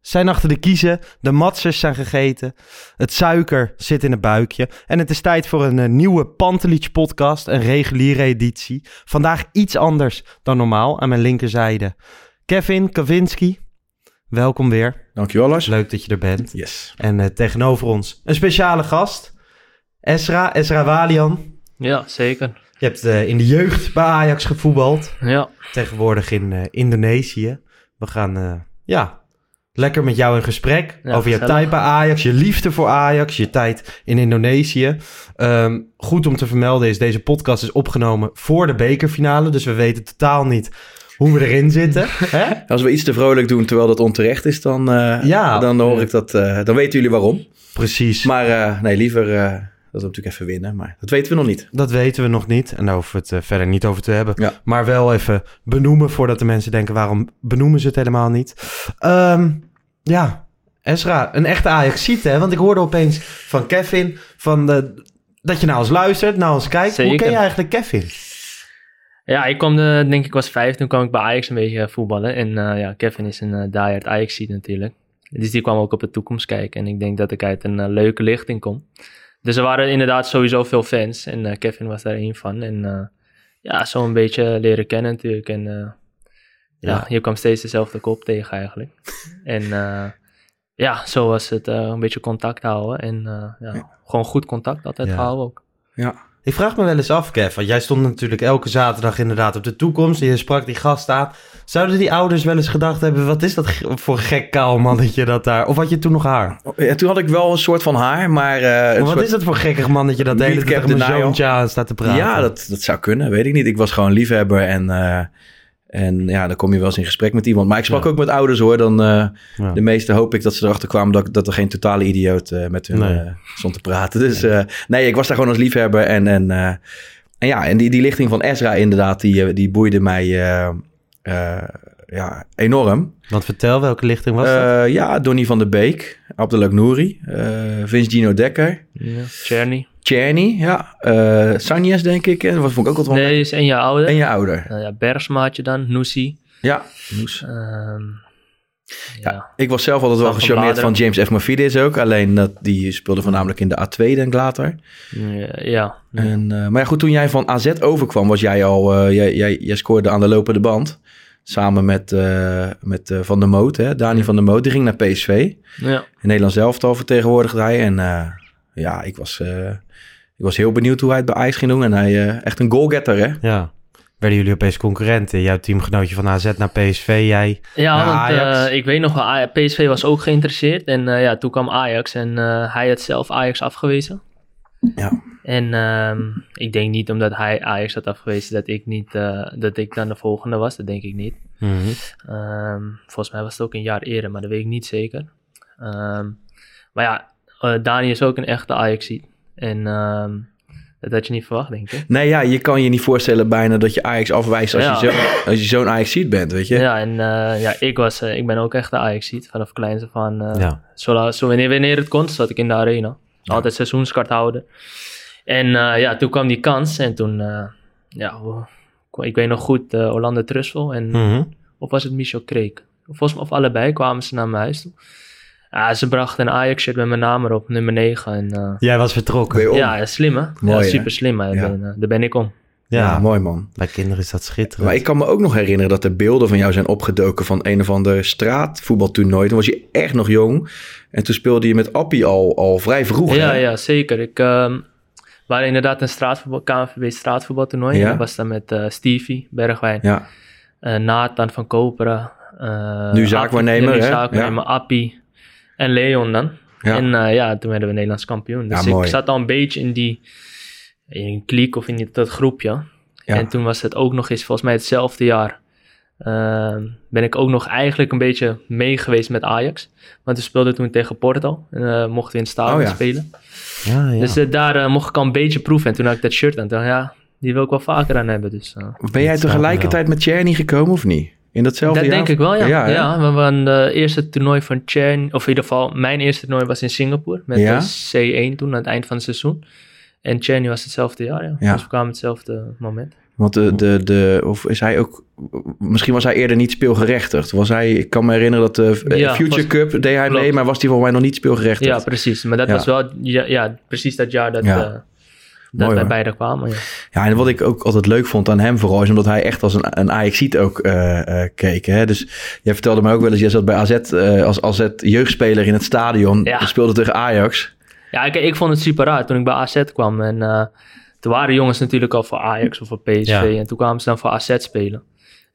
zijn achter de kiezen. De matzers zijn gegeten. Het suiker zit in het buikje. En het is tijd voor een eh, nieuwe Pantelich podcast. Een reguliere editie. Vandaag iets anders dan normaal aan mijn linkerzijde. Kevin Kavinski, welkom weer. Dankjewel Lars. Leuk dat je er bent. Yes. En eh, tegenover ons een speciale gast. Esra, Esra Walian. Ja, zeker. Je hebt eh, in de jeugd bij Ajax gevoetbald. Ja, tegenwoordig in eh, Indonesië. We gaan eh, ja, lekker met jou in gesprek Ja, over je tijd bij Ajax, je liefde voor Ajax, je tijd in Indonesië. Ehm, goed om te vermelden is, deze podcast is opgenomen voor de bekerfinale, dus we weten totaal niet hoe we erin zitten. Hè? Als we iets te vrolijk doen terwijl dat onterecht is, dan, eh, Ja. dan hoor ik dat. eh, dan weten jullie waarom. Precies, Maar eh, nee, liever dat we natuurlijk even winnen. Maar dat weten we nog niet. dat weten we nog niet en daar hoeven we het verder niet over te hebben. Ja. Maar wel even benoemen voordat de mensen denken, waarom benoemen ze het helemaal niet? Ehm, ja, Esra, een echte ajax hè? Want ik hoorde opeens van Kevin van de, dat je naar ons luistert, naar ons kijkt. Hoe ken je eigenlijk Kevin? ja ik kwam, de, denk ik was vijf, toen kwam ik bij Ajax een beetje eh, voetballen. En eh, ja, Kevin is een uh, diehard ajax natuurlijk. Dus die kwam ook op de toekomst kijken. En ik denk dat ik uit een leuke lichting kom. Dus er waren inderdaad sowieso veel fans. En Kevin was daar één van. En ja, zo een beetje leren kennen natuurlijk. En ja. Ja. je kwam steeds dezelfde kop tegen eigenlijk. en eh, ja, zo was het eh, een beetje contact houden. En eh, ja, gewoon goed contact altijd Ja. houden ook. Ja. Ik vraag me wel eens af, Kev, want jij stond natuurlijk elke zaterdag inderdaad op de toekomst en je sprak die gast aan. Zouden die ouders wel eens gedacht hebben, wat is dat voor gek kaal mannetje dat daar... Of had je toen nog haar? Ja, toen had ik wel een soort van haar, maar. eh, wat soort- is dat voor gekkig mannetje dat de hele Meet tijd tegen mijn zoontje aan staat te praten? Ja, dat, dat zou kunnen, weet ik niet. Ik was gewoon liefhebber en. eh, en ja, dan kom je wel eens in gesprek met iemand. Maar ik sprak Ja. ook met ouders hoor. Dan, eh, Ja. De meeste hoop ik dat ze erachter kwamen dat, dat er geen totale idioot eh, met hun Nee. eh, stond te praten. Dus eh, nee, ik was daar gewoon als liefhebber. En, en, eh, en ja, en die, die lichting van Ezra inderdaad, die, die boeide mij eh, eh, ja, enorm. Want vertel, welke lichting was dat? Eh, ja, Donny van der Beek, Abdelak Nouri, eh Vince Gino Dekker, Ja. Cherny. Czerny, ja, eh Sanjes denk ik. En dat vond ik ook altijd wel Nee, is één jaar ouder. En je ouder. Nou ja, Bergsma had je dan, Noesie. Ja, Noes. Ehm, ja. Ik was zelf altijd wel gecharmeerd van. James F. Mafidis ook. Alleen dat, die speelde voornamelijk in de A2 denk ik later. Ja, ja. En, eh, maar ja, goed, toen jij van AZ overkwam, was jij al, eh, jij, jij, jij scoorde aan de lopende band. Samen met, eh, met eh, Van der Moot, hè, Dani van der Moot. Die ging naar PSV. ja. In Nederland zelf al vertegenwoordigde hij. En eh, ja, ik was, eh, ik was heel benieuwd hoe hij het bij Ajax ging doen. En hij eh, echt een goalgetter, hè? Ja. Werden jullie opeens concurrenten? Jouw teamgenootje van AZ naar PSV, jij Ja, naar want Ajax? eh, ik weet nog wel, PSV was ook geïnteresseerd. En eh, ja, toen kwam Ajax en eh, hij had zelf Ajax afgewezen. Ja. En ehm, ik denk niet omdat hij Ajax had afgewezen dat ik, niet, eh, dat ik dan de volgende was. Dat denk ik niet. Mhm. Ehm, volgens mij was het ook een jaar eerder, maar dat weet ik niet zeker. Ehm, maar ja, eh, Dani is ook een echte Ajaxiet. En ehm, Dat had je niet verwacht, denk ik. Nee, ja, je kan je niet voorstellen bijna dat je Ajax afwijst als Ja. je zo- als je zo'n Ajax-ziet bent, weet je? Ja, en eh, ja, ik, was, eh, ik ben ook echt de Ajax-ziet vanaf kleins af aan. eh, Ja. zo, zo wanneer, wanneer het kon, zat ik in de arena. Altijd seizoenskaart houden. En ja, toen kwam die kans en toen, ja, ik weet nog goed, uh, Orlando Trussel en, Mhm. of was het Michel Kreek? Volgens mij- of allebei kwamen ze naar mijn huis toe. Ja, ze brachten een Ajax-shirt met mijn naam erop, nummer 9. En, eh, Jij was vertrokken. Ja, ja, slim hè? Mooi, ja, super slim. hè. Ja. Ben, eh, daar ben ik om. Ja, Ja, mooi man. bij kinderen is dat schitterend. Maar ik kan me ook nog herinneren dat er beelden van jou zijn opgedoken van een of ander straatvoetbaltoernooi. Toen was je echt nog jong. En toen speelde je met Appie al, al vrij vroeg. Ja, hè? ja, zeker. Ik ehm we hadden inderdaad een straatvoetbal, KNVB straatvoetbaltoernooi. Ja. Ik was dan met eh, Stevie Bergwijn, Ja. eh, Nathan van Koperen. eh, Nu zaakwaarnemer, Appie- nu hè? zaakwaarnemer, Appie en Leon dan. Ja. En eh, ja, toen werden we Nederlands kampioen. Dus Ja, ik zat al een beetje in die in een kliek of in die, dat groepje. Ja. En toen was het ook nog eens, volgens mij hetzelfde jaar, ehm, ben ik ook nog eigenlijk een beetje mee geweest met Ajax. Want we speelden toen tegen Porto. En eh, mochten we in het stadion Oh ja. spelen. ja, ja. Dus eh, daar mocht ik al een beetje proeven. En toen had ik dat shirt aan. Toen dacht ja, die wil ik wel vaker aan hebben. Dus, eh, Ben jij tegelijkertijd met Cherny gekomen of niet? In datzelfde dat jaar? denk ik wel, ja. Ja, Ja, hè? we waren de eerste toernooi van Chen, of in ieder geval mijn eerste toernooi was in Singapore. Met Ja? de C1 toen, aan het eind van het seizoen. En Chen was hetzelfde jaar, ja. Ja. Dus we kwamen hetzelfde moment. Want de, de, de, of is hij ook, misschien was hij eerder niet speelgerechtigd. Was hij, ik kan me herinneren dat de Ja, Future was- Cup deed hij mee, maar was hij volgens mij nog niet speelgerechtigd. Ja, precies. Maar dat Ja. was wel, ja, ja, precies dat jaar dat, Ja. Dat Mooi, wij beide kwamen. Ja. Ja, en wat ik ook altijd leuk vond aan hem vooral... is omdat hij echt als een, een Ajaxiet ook eh, eh, keek. Hè? Dus jij vertelde mij ook wel eens... jij zat bij AZ eh, als AZ-jeugdspeler in het stadion... Ja. speelde tegen Ajax. Ja, ik, ik vond het super raar toen ik bij AZ kwam. En toen waren jongens natuurlijk al voor Ajax of voor PSV. Ja. En toen kwamen ze dan voor AZ spelen.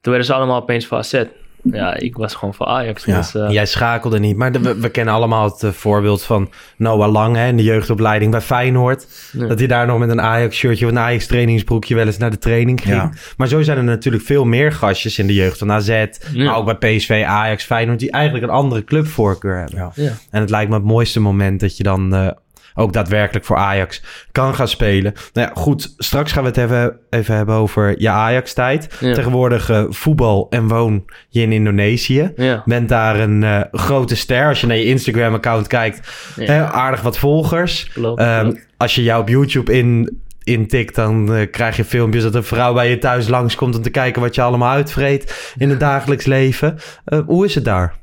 Toen werden ze allemaal opeens voor AZ. Ja, ik was gewoon voor Ajax. Ja. Dus, eh, Jij schakelde niet, maar de- we, we kennen allemaal het eh, voorbeeld van Noah Lang hè, in de jeugdopleiding bij Feyenoord. Dat hij daar nog met een Ajax-shirtje of een Ajax-trainingsbroekje wel eens naar de training ging. Ja. Maar zo zijn er natuurlijk veel meer gastjes in de jeugd van AZ, maar ook bij PSV, Ajax, Feyenoord, die eigenlijk een andere clubvoorkeur hebben. Ja. Ja. En het lijkt me het mooiste moment dat je dan eh, ook daadwerkelijk voor Ajax kan gaan spelen. Nou ja, goed, straks gaan we het even, even hebben over je Ajax-tijd. Ja. Tegenwoordig eh, voetbal en woon je in Indonesië. Ja. Bent daar een eh, grote ster. Als je naar je Instagram-account kijkt, hè, aardig wat volgers. Klopt, Ehm, klopt. als je jou op YouTube in, intikt, dan eh, krijg je filmpjes dat een vrouw bij je thuis langskomt om te kijken wat je allemaal uitvreet in het dagelijks leven. Eh, hoe is het daar?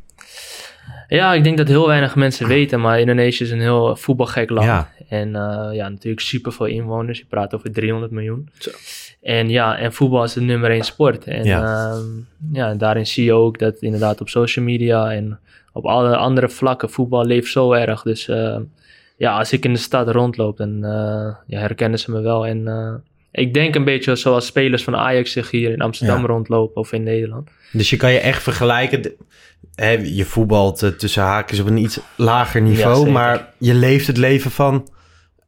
Ja, ik denk dat heel weinig mensen weten, maar Indonesië is een heel voetbalgek land. Ja. En eh, ja, natuurlijk super veel inwoners. Je praat over 300 miljoen. Zo. En ja, en voetbal is de nummer één sport. En Ja. ja. ja, en daarin zie je ook dat inderdaad op social media en op alle andere vlakken voetbal leeft zo erg. Dus eh, ja, als ik in de stad rondloop, dan eh, ja, herkennen ze me wel. En eh, ik denk een beetje zoals spelers van Ajax zich hier in Amsterdam Ja. rondlopen of in Nederland. Dus je kan je echt vergelijken. Hè, je voetbalt eh, tussen haakjes op een iets lager niveau, maar je leeft het leven van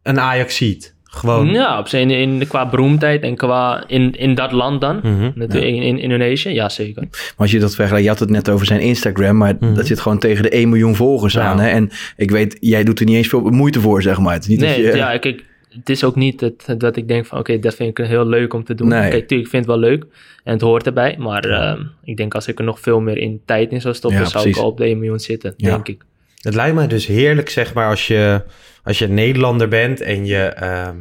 een Ajaxiet. Gewoon. Ja, op zijn, in, qua beroemdheid en qua in, in dat land dan. Mhm. Natuurlijk in, in Indonesië, ja zeker. Maar als je dat vergelijkt, je had het net over zijn Instagram, maar Mhm. dat zit gewoon tegen de 1 miljoen volgers Ja. aan. Hè? En ik weet, jij doet er niet eens veel moeite voor, zeg maar. Het is niet nee, dat je, ja, kijk, het is ook niet het, dat ik denk van oké, dat vind ik heel leuk om te doen. Nee. Kijk, tuurlijk, ik vind het wel leuk en het hoort erbij. Maar ehm, ik denk als ik er nog veel meer in tijd in zou stoppen, Ja, zou precies. ik al op de 1 miljoen zitten, Ja. denk ik. Het lijkt mij dus heerlijk, zeg maar, als je, als je Nederlander bent en je, ehm,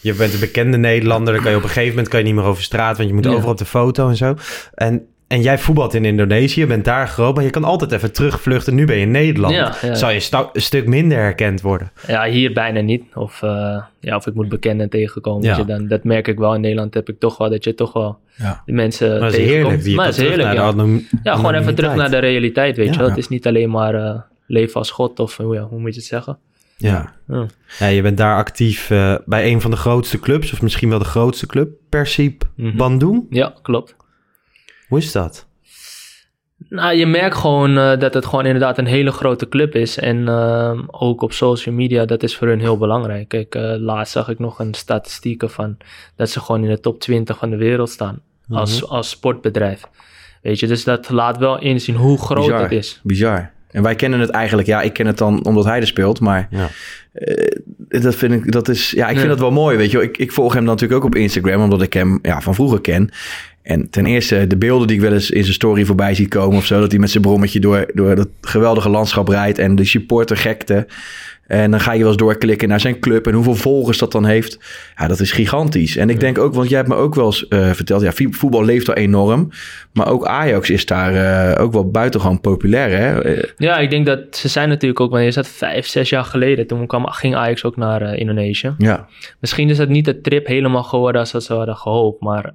je bent een bekende Nederlander, dan kan je op een gegeven moment kan je niet meer over straat, want je moet Ja. overal op de foto en zo. En, en jij voetbalt in Indonesië, je bent daar groot, maar je kan altijd even terugvluchten. Nu ben je in Nederland. Ja, ja. Zou je een stuk minder herkend worden. Ja, hier bijna niet. Of, eh, ja, of ik moet bekenden tegenkomen. Ja. je, dan, dat merk ik wel. In Nederland heb ik toch wel dat je toch wel de mensen Maar dat is tegenkomt. heerlijk. Maar het is heerlijk, naar ja. de anom- Ja, gewoon even terug naar de realiteit, weet je wel. Het is niet alleen maar eh, leven als god of hoe, ja, hoe moet je het zeggen? Ja. Ja. ja, je bent daar actief eh, bij een van de grootste clubs, of misschien wel de grootste club, Persib Mhm. Bandung. Ja, klopt. Hoe is dat? Nou, je merkt gewoon eh, dat het gewoon inderdaad een hele grote club is. En ehm, ook op social media, dat is voor hun heel belangrijk. Kijk, eh, laatst zag ik nog een statistieken van dat ze gewoon in de top 20 van de wereld staan. als, als sportbedrijf. Weet je, dus dat laat wel inzien hoe groot Bizar. het is. Bizar. En wij kennen het eigenlijk, ja, ik ken het dan omdat hij er speelt, maar Ja. eh, dat vind ik, dat is, ja, ik Nee. vind dat wel mooi, weet je wel. Ik, ik volg hem natuurlijk ook op Instagram, omdat ik hem ja, van vroeger ken. En ten eerste, de beelden die ik wel eens in zijn story voorbij zie komen of zo, dat hij met zijn brommetje door, door dat geweldige landschap rijdt en de supporter gekte. En dan ga je wel eens doorklikken naar zijn club en hoeveel volgers dat dan heeft. Ja, dat is gigantisch. En ik denk ook, want jij hebt me ook wel eens eh, verteld, ja, vo- voetbal leeft al enorm. Maar ook Ajax is daar eh, ook wel buitengewoon populair, hè? Ja, ik denk dat ze zijn natuurlijk ook, wanneer is dat vijf, zes jaar geleden, toen kwam, ging Ajax ook naar eh, Indonesië. ja, Misschien is het niet de trip helemaal geworden als dat ze hadden gehoopt, maar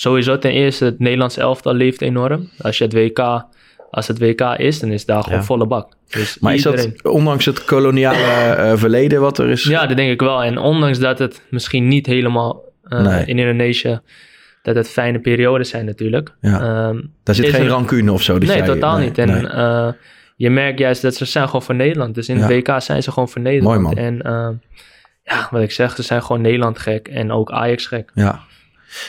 sowieso ten eerste, het Nederlands elftal leeft enorm. Als je het WK, als het WK is, dan is daar gewoon Ja. volle bak. Dus maar is iedereen- dat ondanks het koloniale eh, verleden wat er is? Ja, dat denk ik wel. En ondanks dat het misschien niet helemaal eh, Nee. in Indonesië, dat het fijne periodes zijn natuurlijk. Ja. Ehm, Daar zit geen er- rancune of zo. dat nee, jij- totaal nee, niet. En nee. eh, je merkt juist dat ze zijn gewoon voor Nederland. Dus in Ja. de WK zijn ze gewoon voor Nederland. Mooi, man. En ja, wat ik zeg, ze zijn gewoon Nederland gek en ook Ajax gek. Ja.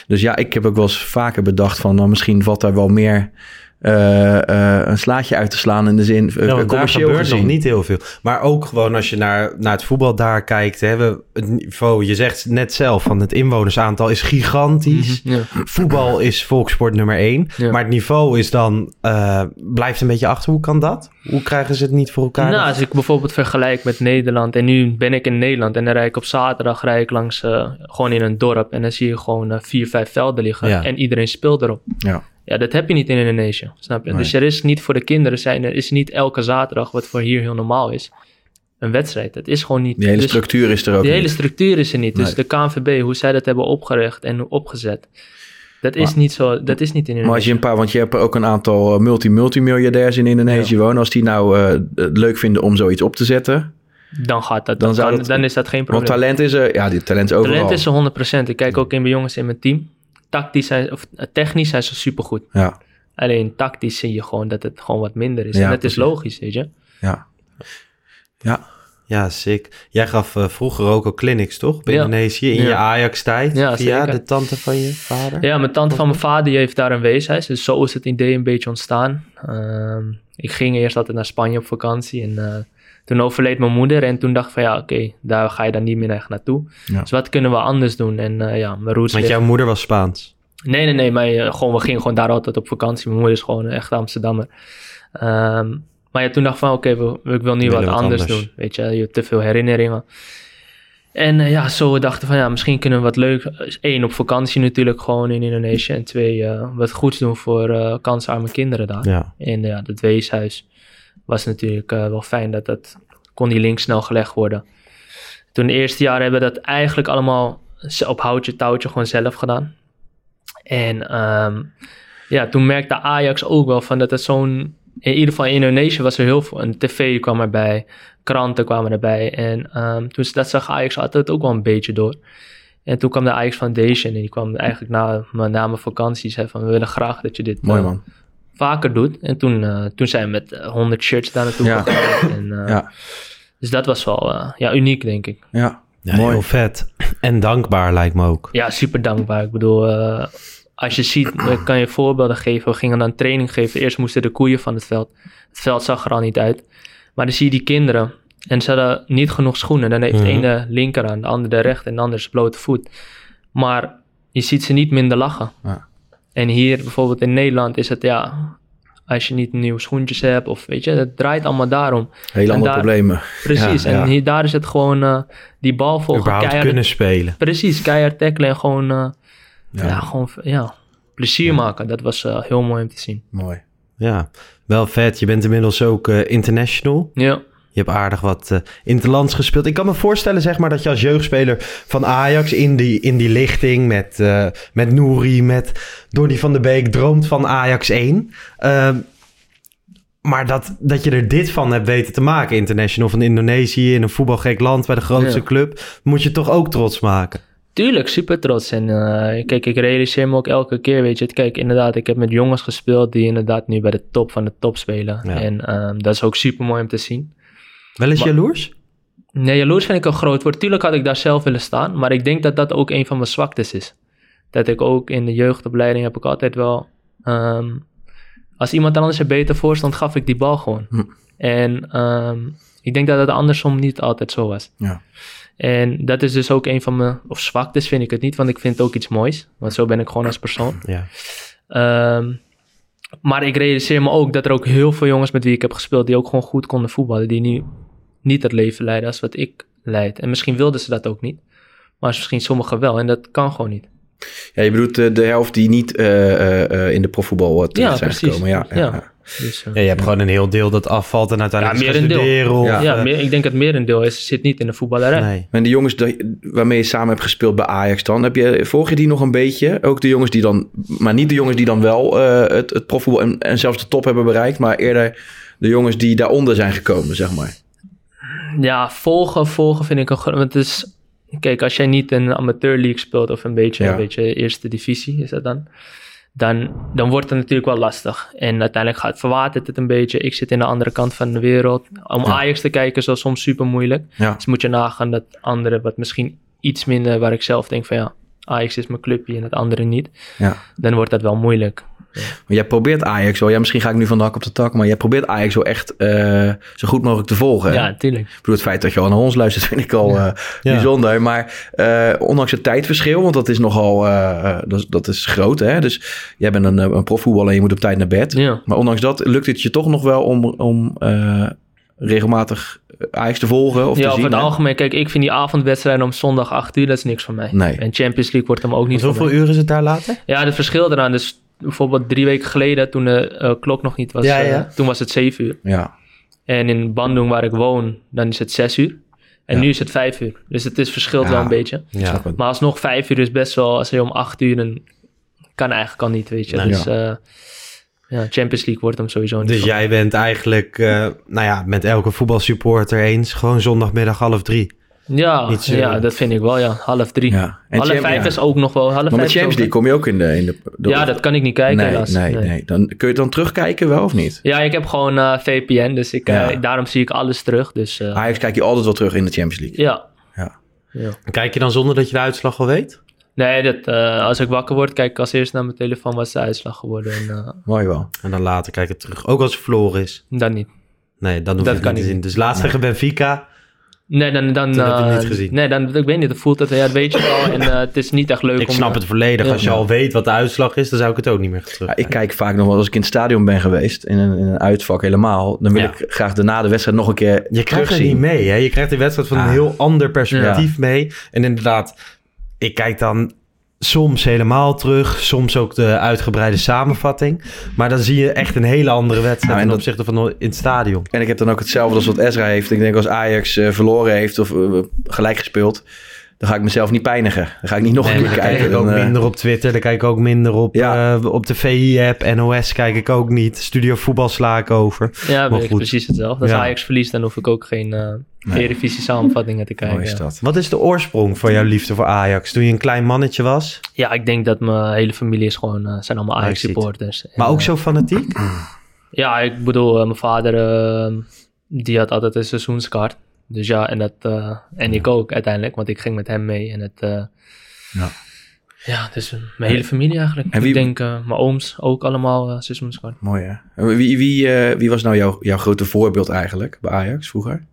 Dus ja, ik heb ook wel eens vaker bedacht van... nou, misschien valt daar wel meer eh, eh, een slaatje uit te slaan... in de zin eh, Ja, want daar commercieel gebeurt gezien. nog niet heel veel. Maar ook gewoon als je naar, naar het voetbal daar kijkt. Hè, we, het niveau, je zegt net zelf, van het inwonersaantal is gigantisch. Ja. Voetbal is volkssport nummer één. Ja. Maar het niveau is dan, eh, blijft een beetje achter. Hoe kan dat? Hoe krijgen ze het niet voor elkaar? Nou, als ik bijvoorbeeld vergelijk met Nederland en nu ben ik in Nederland en dan rijd ik op zaterdag rijd ik langs gewoon in een dorp en dan zie je gewoon vier, vijf velden liggen Ja. en iedereen speelt erop. Ja. Ja, dat heb je niet in Indonesië, snap je? Nee. Dus er is niet voor de kinderen zijn, er is niet elke zaterdag, wat voor hier heel normaal is, een wedstrijd. Het is gewoon niet. Die hele dus structuur is er ook die hele niet. structuur is er niet. Dus de KNVB, hoe zij dat hebben opgericht en opgezet, dat is Maar- niet zo, dat is niet in Maar als Indonesië. je een paar... Want je hebt ook een aantal eh, multi-multimiljardairs in Indonesië wonen. Als die nou eh, het leuk vinden om zoiets op te zetten... Dan gaat dat, Dan dan, zou kan- dat- dan is dat geen Want probleem. talent is er... Ja, die talent is overal. Talent is er 100%. Ik kijk ook in bij jongens in mijn team. Tactisch zijn, of eh, technisch zijn ze supergoed. Ja, Alleen tactisch zie je gewoon dat het gewoon wat minder is. Ja, en dat is logisch, weet je. ja. Ja, Ja, sick. Jij gaf eh, vroeger ook al clinics, toch? Bij Ja. Indonesië, in Ja. je Ajax-tijd. Ja, via zeker. de tante van je vader. Ja, mijn tante van mijn vader die heeft daar een weeshuis. Dus zo is het idee een beetje ontstaan. Ehm, ik ging eerst altijd naar Spanje op vakantie. En eh, toen overleed mijn moeder. En toen dacht ik van ja, oké, daar ga je dan niet meer echt naartoe. Ja. Dus wat kunnen we anders doen? En eh, ja, mijn roots Want liggen- jouw moeder was Spaans. Nee, nee, nee. Maar eh, gewoon, we gingen gewoon daar altijd op vakantie. Mijn moeder is gewoon een echte Amsterdammer. Ehm, maar ja, toen dacht ik van, oké, we- we- ik wil nu wat anders, anders. doen. Weet je, je hebt te veel herinneringen. En eh, ja, zo we dachten van, ja, misschien kunnen we wat leuk... Eén, op vakantie natuurlijk gewoon in Indonesië. En twee, eh, wat goeds doen voor eh kansarme kinderen daar. Ja. En ja, dat weeshuis was natuurlijk eh, wel fijn dat dat... Kon die link snel gelegd worden. Toen de eerste jaren hebben we dat eigenlijk allemaal op houtje touwtje gewoon zelf gedaan. En ehm, ja, toen merkte Ajax ook wel van dat het zo'n... In ieder geval in Indonesië was er heel veel. Een tv kwam erbij, kranten kwamen erbij. En ehm, toen dat zag Ajax altijd ook wel een beetje door. En toen kwam de Ajax Foundation en die kwam eigenlijk na, mijn- na mijn vakantie. zei van, we willen graag dat je dit mooi eh, man. Vaker doet. En toen, eh, toen zijn we met eh, 100 shirts daar naartoe Ja. gegaan. En, eh, Ja. Dus dat was wel eh, ja, uniek, denk ik. Ja, Ja, mooi. heel vet. En dankbaar lijkt me ook. Ja, super dankbaar. Ik bedoel, eh, als je ziet, ik kan je voorbeelden geven. We gingen dan training geven. Eerst moesten de koeien van het veld. Het veld zag er al niet uit. Maar dan zie je die kinderen. En ze hadden niet genoeg schoenen. Dan heeft de Mhm. ene linker aan, de andere de rechter en de andere is blote voet. Maar je ziet ze niet minder lachen. Ja. En hier bijvoorbeeld in Nederland is het ja... Als je niet nieuwe schoentjes hebt of weet je, het draait allemaal daarom. Hele En andere daar- problemen. Precies, Ja, ja. en hier, daar is het gewoon eh, die bal volgen, keihard kunnen spelen. Precies, keihard tackelen en gewoon, eh, Ja. ja. gewoon ja, plezier maken. Dat was eh, heel mooi om te zien. Mooi. Ja, wel vet. Je bent inmiddels ook eh, international. Ja, hebt aardig wat eh interlands gespeeld. Ik kan me voorstellen, zeg maar, dat je als jeugdspeler van Ajax in die, in die lichting met, eh met Nouri, met Donny van der Beek, droomt van Ajax 1. Ehm, maar dat, dat je er dit van hebt weten te maken, international van Indonesië, in een voetbalgek land bij de grootste Ja. club, moet je toch ook trots maken. tuurlijk, super trots. En eh, kijk, ik realiseer me ook elke keer, weet je. het. Kijk, inderdaad, ik heb met jongens gespeeld die inderdaad nu bij de top van de top spelen. Ja. En ehm, dat is ook super mooi om te zien. Wel eens Maar- jaloers? Nee, jaloers vind ik een groot woord. Tuurlijk had ik daar zelf willen staan, maar ik denk dat dat ook een van mijn zwaktes is. Dat ik ook in de jeugdopleiding heb ik altijd wel... ehm, als iemand anders er beter voor stond, gaf ik die bal gewoon. Hm. En ehm, ik denk dat het andersom niet altijd zo was. Ja. En dat is dus ook een van mijn, of zwaktes vind ik het niet, want ik vind het ook iets moois. Want zo ben ik gewoon als persoon. Ja. Ehm, maar ik realiseer me ook dat er ook heel veel jongens met wie ik heb gespeeld, die ook gewoon goed konden voetballen, die nu niet het leven leiden als wat ik leid. En misschien wilden ze dat ook niet, maar misschien sommigen wel. En dat kan gewoon niet. Ja, je bedoelt de, de helft die niet eh, eh, eh, in de profvoetbal terecht Ja, zijn precies. gekomen. Ja, ja, Ja. ja. Dus, eh, Ja, je hebt gewoon een heel deel dat afvalt en uiteindelijk Ja, merendeel. studeren. Of, ja, eh, meer, ik denk dat merendeel is, zit niet in de voetballerij. nee. En de jongens die- waarmee je samen hebt gespeeld bij Ajax dan, heb je, volg je die nog een beetje? Ook de jongens die dan, maar niet de jongens die dan wel eh, het, het profvoetbal en, en zelfs de top hebben bereikt, maar eerder de jongens die daaronder zijn gekomen, zeg maar. Ja, volgen, volgen vind ik een gro- Want het is, kijk, als jij niet een amateur league speelt of een beetje, Ja. een beetje eerste divisie is dat dan, dan, dan wordt het natuurlijk wel lastig. En uiteindelijk gaat verwatert het een beetje. Ik zit in de andere kant van de wereld. Om Ja. Ajax te kijken is wel soms super moeilijk. Ja. Dus moet je nagaan dat andere wat misschien iets minder, waar ik zelf denk van ja, Ajax is mijn clubje en het andere niet. Ja. Dan wordt dat wel moeilijk. Maar jij probeert Ajax wel, ja, misschien ga ik nu van de hak op de tak, maar jij probeert Ajax wel echt eh, zo goed mogelijk te volgen. Ja, tuurlijk. Ik bedoel, het feit dat je al naar ons luistert vind ik al eh, Ja. bijzonder. Maar eh, ondanks het tijdverschil, want dat is nogal eh, eh, dat, is- dat is groot. Hè? Dus jij bent een, een profvoetballer en je moet op tijd naar bed. Ja. Maar ondanks dat lukt het je toch nog wel om, om eh, regelmatig Ajax te volgen of ja, te over zien. het hè? algemeen. Kijk, ik vind die avondwedstrijden om zondag 8 uur, dat is niks voor mij. Nee. En Champions League wordt hem ook niet voor hoeveel uur is het daar later? Ja, het verschil eraan. Dus bijvoorbeeld drie weken geleden, toen de eh, klok nog niet was, Ja, eh, ja. toen was het 7 uur. Ja. En in Bandung, waar ik woon, dan is het 6 uur. En Ja. nu is het 5 uur. Dus het is, verschilt Ja. wel een beetje. Het. Maar alsnog 5 uur is best wel, als je om 8 uur, dan kan eigenlijk al niet, weet je. Nee. dus eh, ja, Champions League wordt hem sowieso niet. Dus jij bent eigenlijk, eh, nou ja, met elke voetbalsupporter eens. Gewoon zondagmiddag half drie. Ja, niet zo- ja, dat vind ik wel, ja. Half drie. Ja. En half vijf ja. is ook nog wel. Half Maar vijf met Champions League kom je ook in de... In de, de- Ja, dat kan ik niet kijken nee, helaas. nee, nee, Dan, kun je het dan terugkijken wel of niet? Ja, ik heb gewoon eh, VPN, dus ik, eh, daarom zie ik alles terug. Dus eh, Ajax kijk je altijd wel terug in de Champions League. ja. Ja. ja. Kijk je dan zonder dat je de uitslag al weet? Nee, dat, eh, als ik wakker word, kijk ik als eerst naar mijn telefoon wat is de uitslag geworden. En eh, Mooi wel. En dan later kijk je terug. Ook als het verloren is. dan niet. Nee, dan hoef Dat je het kan niet te niet. zien. Dus laatst tegen Benfica. Nee, dan... dan Toen heb je het eh, niet gezien. Nee, dan, ik weet niet, dan voelt het, ja, dat weet je wel. En eh, het is niet echt leuk Ik om... snap eh, het volledig. Ja. Als je al weet wat de uitslag is, dan zou ik het ook niet meer terug. Ja, ik kijk vaak nog wel als ik in het stadion ben geweest, in een, in een uitvak helemaal. Dan wil Ja. ik graag daarna de wedstrijd nog een keer Je krijgt het terugzien. niet mee, hè? Je krijgt de wedstrijd van een heel ander perspectief mee. En inderdaad, ik kijk dan soms helemaal terug, soms ook de uitgebreide samenvatting. Maar dan zie je echt een hele andere wedstrijd Nou, en ten opzichte van in het stadion. En ik heb dan ook hetzelfde als wat Ezra heeft. Ik denk als Ajax eh, verloren heeft of eh, gelijk gespeeld, dan ga ik mezelf niet pijnigen. Dan ga ik niet nog Nee, een keer dan kijk kijken. ik ook eh, minder op Twitter, dan kijk ik ook minder op, Ja. eh, op de VI-app, NOS kijk ik ook niet. Studio Voetbal sla ik over. Ja, Maar goed. precies hetzelfde. Als Ja. Ajax verliest, dan hoef ik ook geen eh Nee. Eredivisie samenvattingen te kijken. mooi is ja. dat. Wat is de oorsprong van jouw liefde voor Ajax? Toen je een klein mannetje was, Ja, ik denk dat mijn hele familie is gewoon, eh, zijn allemaal Ajax Ajax-ziet. supporters. maar En, ook zo fanatiek? Ja, ik bedoel, mijn vader, die had altijd een seizoenskaart. Dus ja, en, dat, eh, en ik ook uiteindelijk, want ik ging met hem mee. En het, eh, Ja. ja, dus mijn hele familie eigenlijk. En wie- Ik denk, eh, mijn ooms ook allemaal seizoenskaart. Mooi hè. Wie, wie, eh, wie was nou jouw, jouw grote voorbeeld eigenlijk bij Ajax vroeger?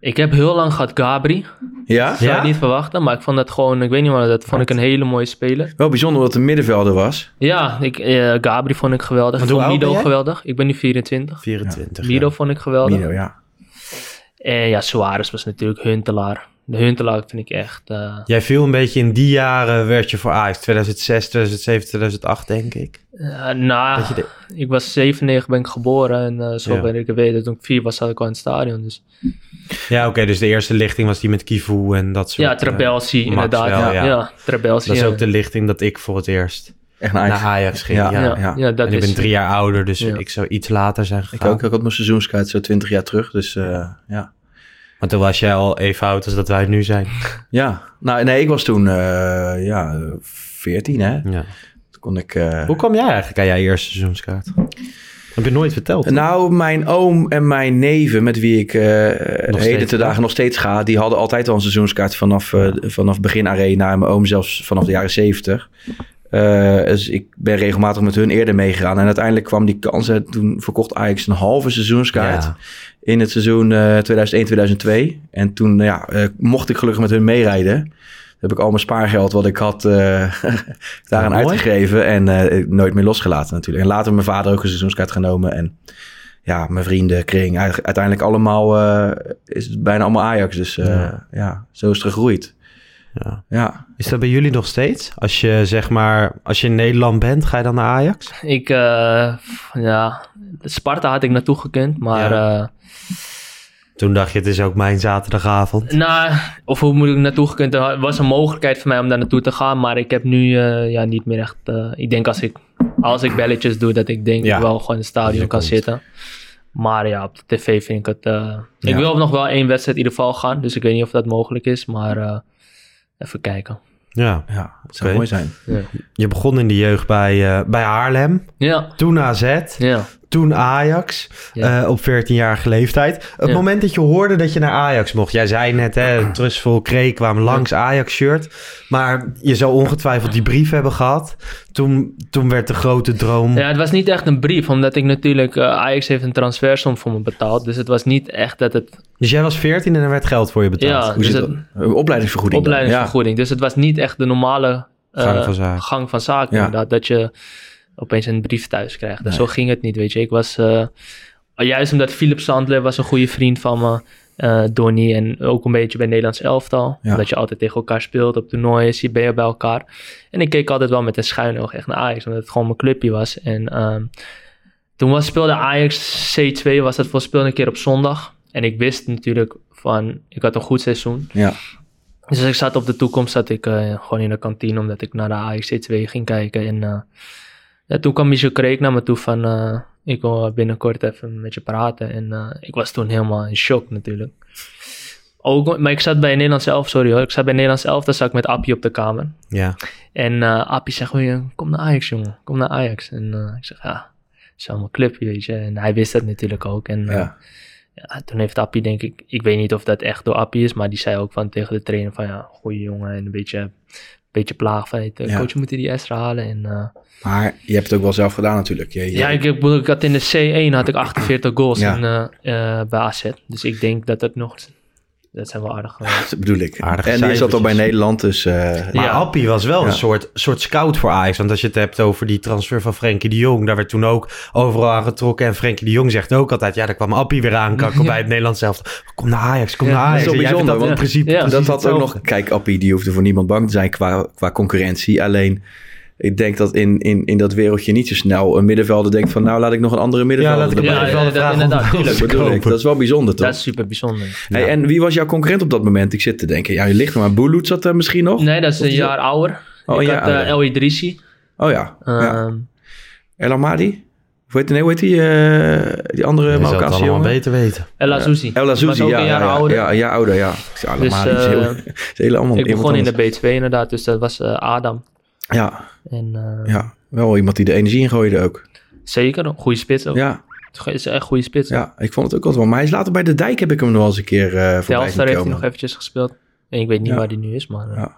Ik heb heel lang gehad Gabri. Ja? Zou Ja? je niet verwachten, maar ik vond dat gewoon, ik weet niet wat, dat vond ik een hele mooie speler. Wel bijzonder dat het een middenvelder was. Ja, ik, eh, Gabri vond ik geweldig. Mido geweldig. Ik ben nu 24. 24. Mido ja. vond ik geweldig. Mido, ja. En ja, Suarez was natuurlijk Huntelaar. De Huntelaar vind ik echt... eh, Jij viel een beetje in die jaren, werd je voor Ajax. 2006, 2007, 2008 denk ik. eh, nou, de- ik was 97 ben ik geboren en eh, zo Ja. ben ik er weten. Toen ik vier was, zat ik al in het stadion. Dus. Ja, oké, dus de eerste lichting was die met Kivu en dat soort... ja, eh, Trabelsi inderdaad. wel, ja, ja. ja. Trabelsi. dat is ook de lichting dat ik voor het eerst Echt Ajax. naar Ajax ging. Ja, Ja, ja, ja. ja. dat En ik is... ben drie jaar ouder, dus Ja. ik zou iets later zijn Ik gegaan. ook. Ik had mijn seizoenskaart zo 20 jaar terug. Dus eh, ja. Maar toen was jij al even oud als dat wij nu zijn. Ja. Nou, nee, ik was toen eh, ja, 14 hè. Ja. Toen kon ik... eh, Hoe kwam jij eigenlijk aan jouw eerste seizoenskaart? Heb je nooit verteld? Nou, mijn oom en mijn neven, met wie ik eh heden te dagen nog steeds ga, die hadden altijd al een seizoenskaart vanaf, eh, vanaf begin arena. En mijn oom zelfs vanaf de jaren zeventig. Eh, dus ik ben regelmatig met hun eerder meegegaan. En uiteindelijk kwam die kans. En toen verkocht Ajax een halve seizoenskaart. Ja. in het seizoen eh 2001-2002. En toen ja, eh, mocht ik gelukkig met hun meerijden. Heb ik al mijn spaargeld wat ik had eh, daaraan mooi. uitgegeven. En eh, nooit meer losgelaten natuurlijk. En later mijn vader ook een seizoenskaart genomen. En ja, mijn vriendenkring. Uite- Uiteindelijk allemaal eh, is het bijna allemaal Ajax. Dus eh, Ja. ja. zo is het gegroeid. Ja. Ja, Is dat bij jullie nog steeds? Als je zeg maar, als je in Nederland bent, ga je dan naar Ajax? Ik, eh, ja, Sparta had ik naartoe gekund, maar... Ja. eh, Toen dacht je, het is ook mijn zaterdagavond. Nou, of hoe moet ik naartoe gekund? Er was een mogelijkheid voor mij om daar naartoe te gaan, maar ik heb nu eh, ja, niet meer echt. eh, ik denk als ik, als ik belletjes doe, dat ik denk Ja. ik wel gewoon in het stadion kan komt. zitten. Maar ja, op de tv vind ik het. Ik wil nog wel één wedstrijd in ieder geval gaan, dus ik weet niet of dat mogelijk is, maar eh, even kijken. Ja. ja het zou mooi zijn. Je begon in de jeugd bij, eh, bij Haarlem, Ja, toen AZ, ja. Toen Ajax, Ja. eh, op 14-jarige leeftijd. Het Ja. moment dat je hoorde dat je naar Ajax mocht. Jij zei net, hè, Trustful Kreeg kwam langs Ajax-shirt. Maar je zou ongetwijfeld die brief hebben gehad. Toen, toen werd de grote droom... Ja, het was niet echt een brief, omdat ik natuurlijk. eh, Ajax heeft een transfersom voor me betaald, dus het was niet echt dat het. Dus jij was 14 en er werd geld voor je betaald. Ja, Hoe dus zit het, dat? Een opleidingsvergoeding. opleidingsvergoeding. Dus het was niet echt de normale eh, Gang van zaken. gang van zaken. Ja. Inderdaad, dat je opeens een brief thuis krijgt. Nee. zo ging het niet, weet je. Ik was, eh, juist omdat Philip Sandler was een goede vriend van me, eh Donny, en ook een beetje bij Nederlands elftal. Ja. Dat je altijd tegen elkaar speelt op toernooien, zie ben je bij elkaar. En ik keek altijd wel met een schuin oog echt naar Ajax, omdat het gewoon mijn clubje was. En ehm, toen was, speelde Ajax C2, was dat voor speelde een keer op zondag. En ik wist natuurlijk van, ik had een goed seizoen. Ja. Dus ik zat op de toekomst, zat ik eh, gewoon in de kantine, omdat ik naar de AXC 2 ging kijken. En ja, toen kwam Michel Kreek naar me toe van, eh, ik wil binnenkort even met je praten. En eh, ik was toen helemaal in shock natuurlijk. Ook, maar ik zat bij Nederlands Elf, sorry hoor, ik zat bij Nederlands Elf, daar zat ik met Appie op de kamer. Ja. En eh Appie zegt, "Goeie, kom naar Ajax jongen, kom naar Ajax. En ik zeg, ja, het is mijn club, weet je. En hij wist dat natuurlijk ook. En Ja. ja, toen heeft Appie, denk ik, ik weet niet of dat echt door Appie is, maar die zei ook van tegen de trainer van ja, goeie jongen en een beetje, beetje plaagfeit. Uh, Ja. Coach, we moeten die Esra halen. En, eh, Maar je hebt het ook wel zelf gedaan natuurlijk. Je, je- ja, ik, ik, bedoel, ik had in de C1 had ik 48 goals Ja. in, eh, eh, bij AZ. Dus ik denk dat dat nog, dat zijn wel aardig. Dat bedoel ik. Aardige en die zat al bij. Nederland, dus... eh, Maar Ja. Appie was wel Ja. een soort, soort scout voor Ajax. Want als je het hebt over die transfer van Frenkie de Jong... daar werd toen ook overal aangetrokken. En Frenkie de Jong zegt ook altijd... ja, daar kwam Appie weer aankakken bij het Nederlands zelf. Kom naar Ajax, kom Ja, naar dat Ajax. is wel vindt bijzonder, dat in principe dat had ook nog... Kijk, Appie, die hoefde voor niemand bang te zijn qua, qua concurrentie. Alleen, ik denk dat in, in, in dat wereldje niet zo snel een middenvelder denkt van... nou, laat ik nog een andere middenvelder laat ik een Ja, middenvelder ja, vragen inderdaad, tuurlijk. bedoel ik. Dat is wel bijzonder, toch? Dat is super bijzonder. Hey, en wie was jouw concurrent op dat moment? Ik zit te denken, ja, je ligt er maar. Bulut zat er misschien nog? Nee, dat is Of een jaar ouder. Oh, ik een had eh, ouder. El Idrissi. Oh ja. ja. Ehm, El Amadi? Hoe heet, nee, hoe heet die, eh, die andere Je zou het allemaal beter weten. El Azouzi. El Azouzi, ook ja, een jaar ja, ja, ouder. ja, een jaar ouder, ja. Ja, Dus, Amadi is eh, heel, is heel allemaal Ik begon in de B2 inderdaad, dus dat was eh, Adam. Ja, En, eh, ja, wel iemand die de energie ingooide ook. Zeker, een goede spits ook. Ja, Het is echt een goede spits. ja, ik vond het ook altijd wel. Maar hij is later bij de dijk, heb ik hem nog wel eens een keer eh voorbij Telstar zien heeft hij nog eventjes gespeeld. En ik weet niet Ja. waar hij nu is, maar... eh, Ja.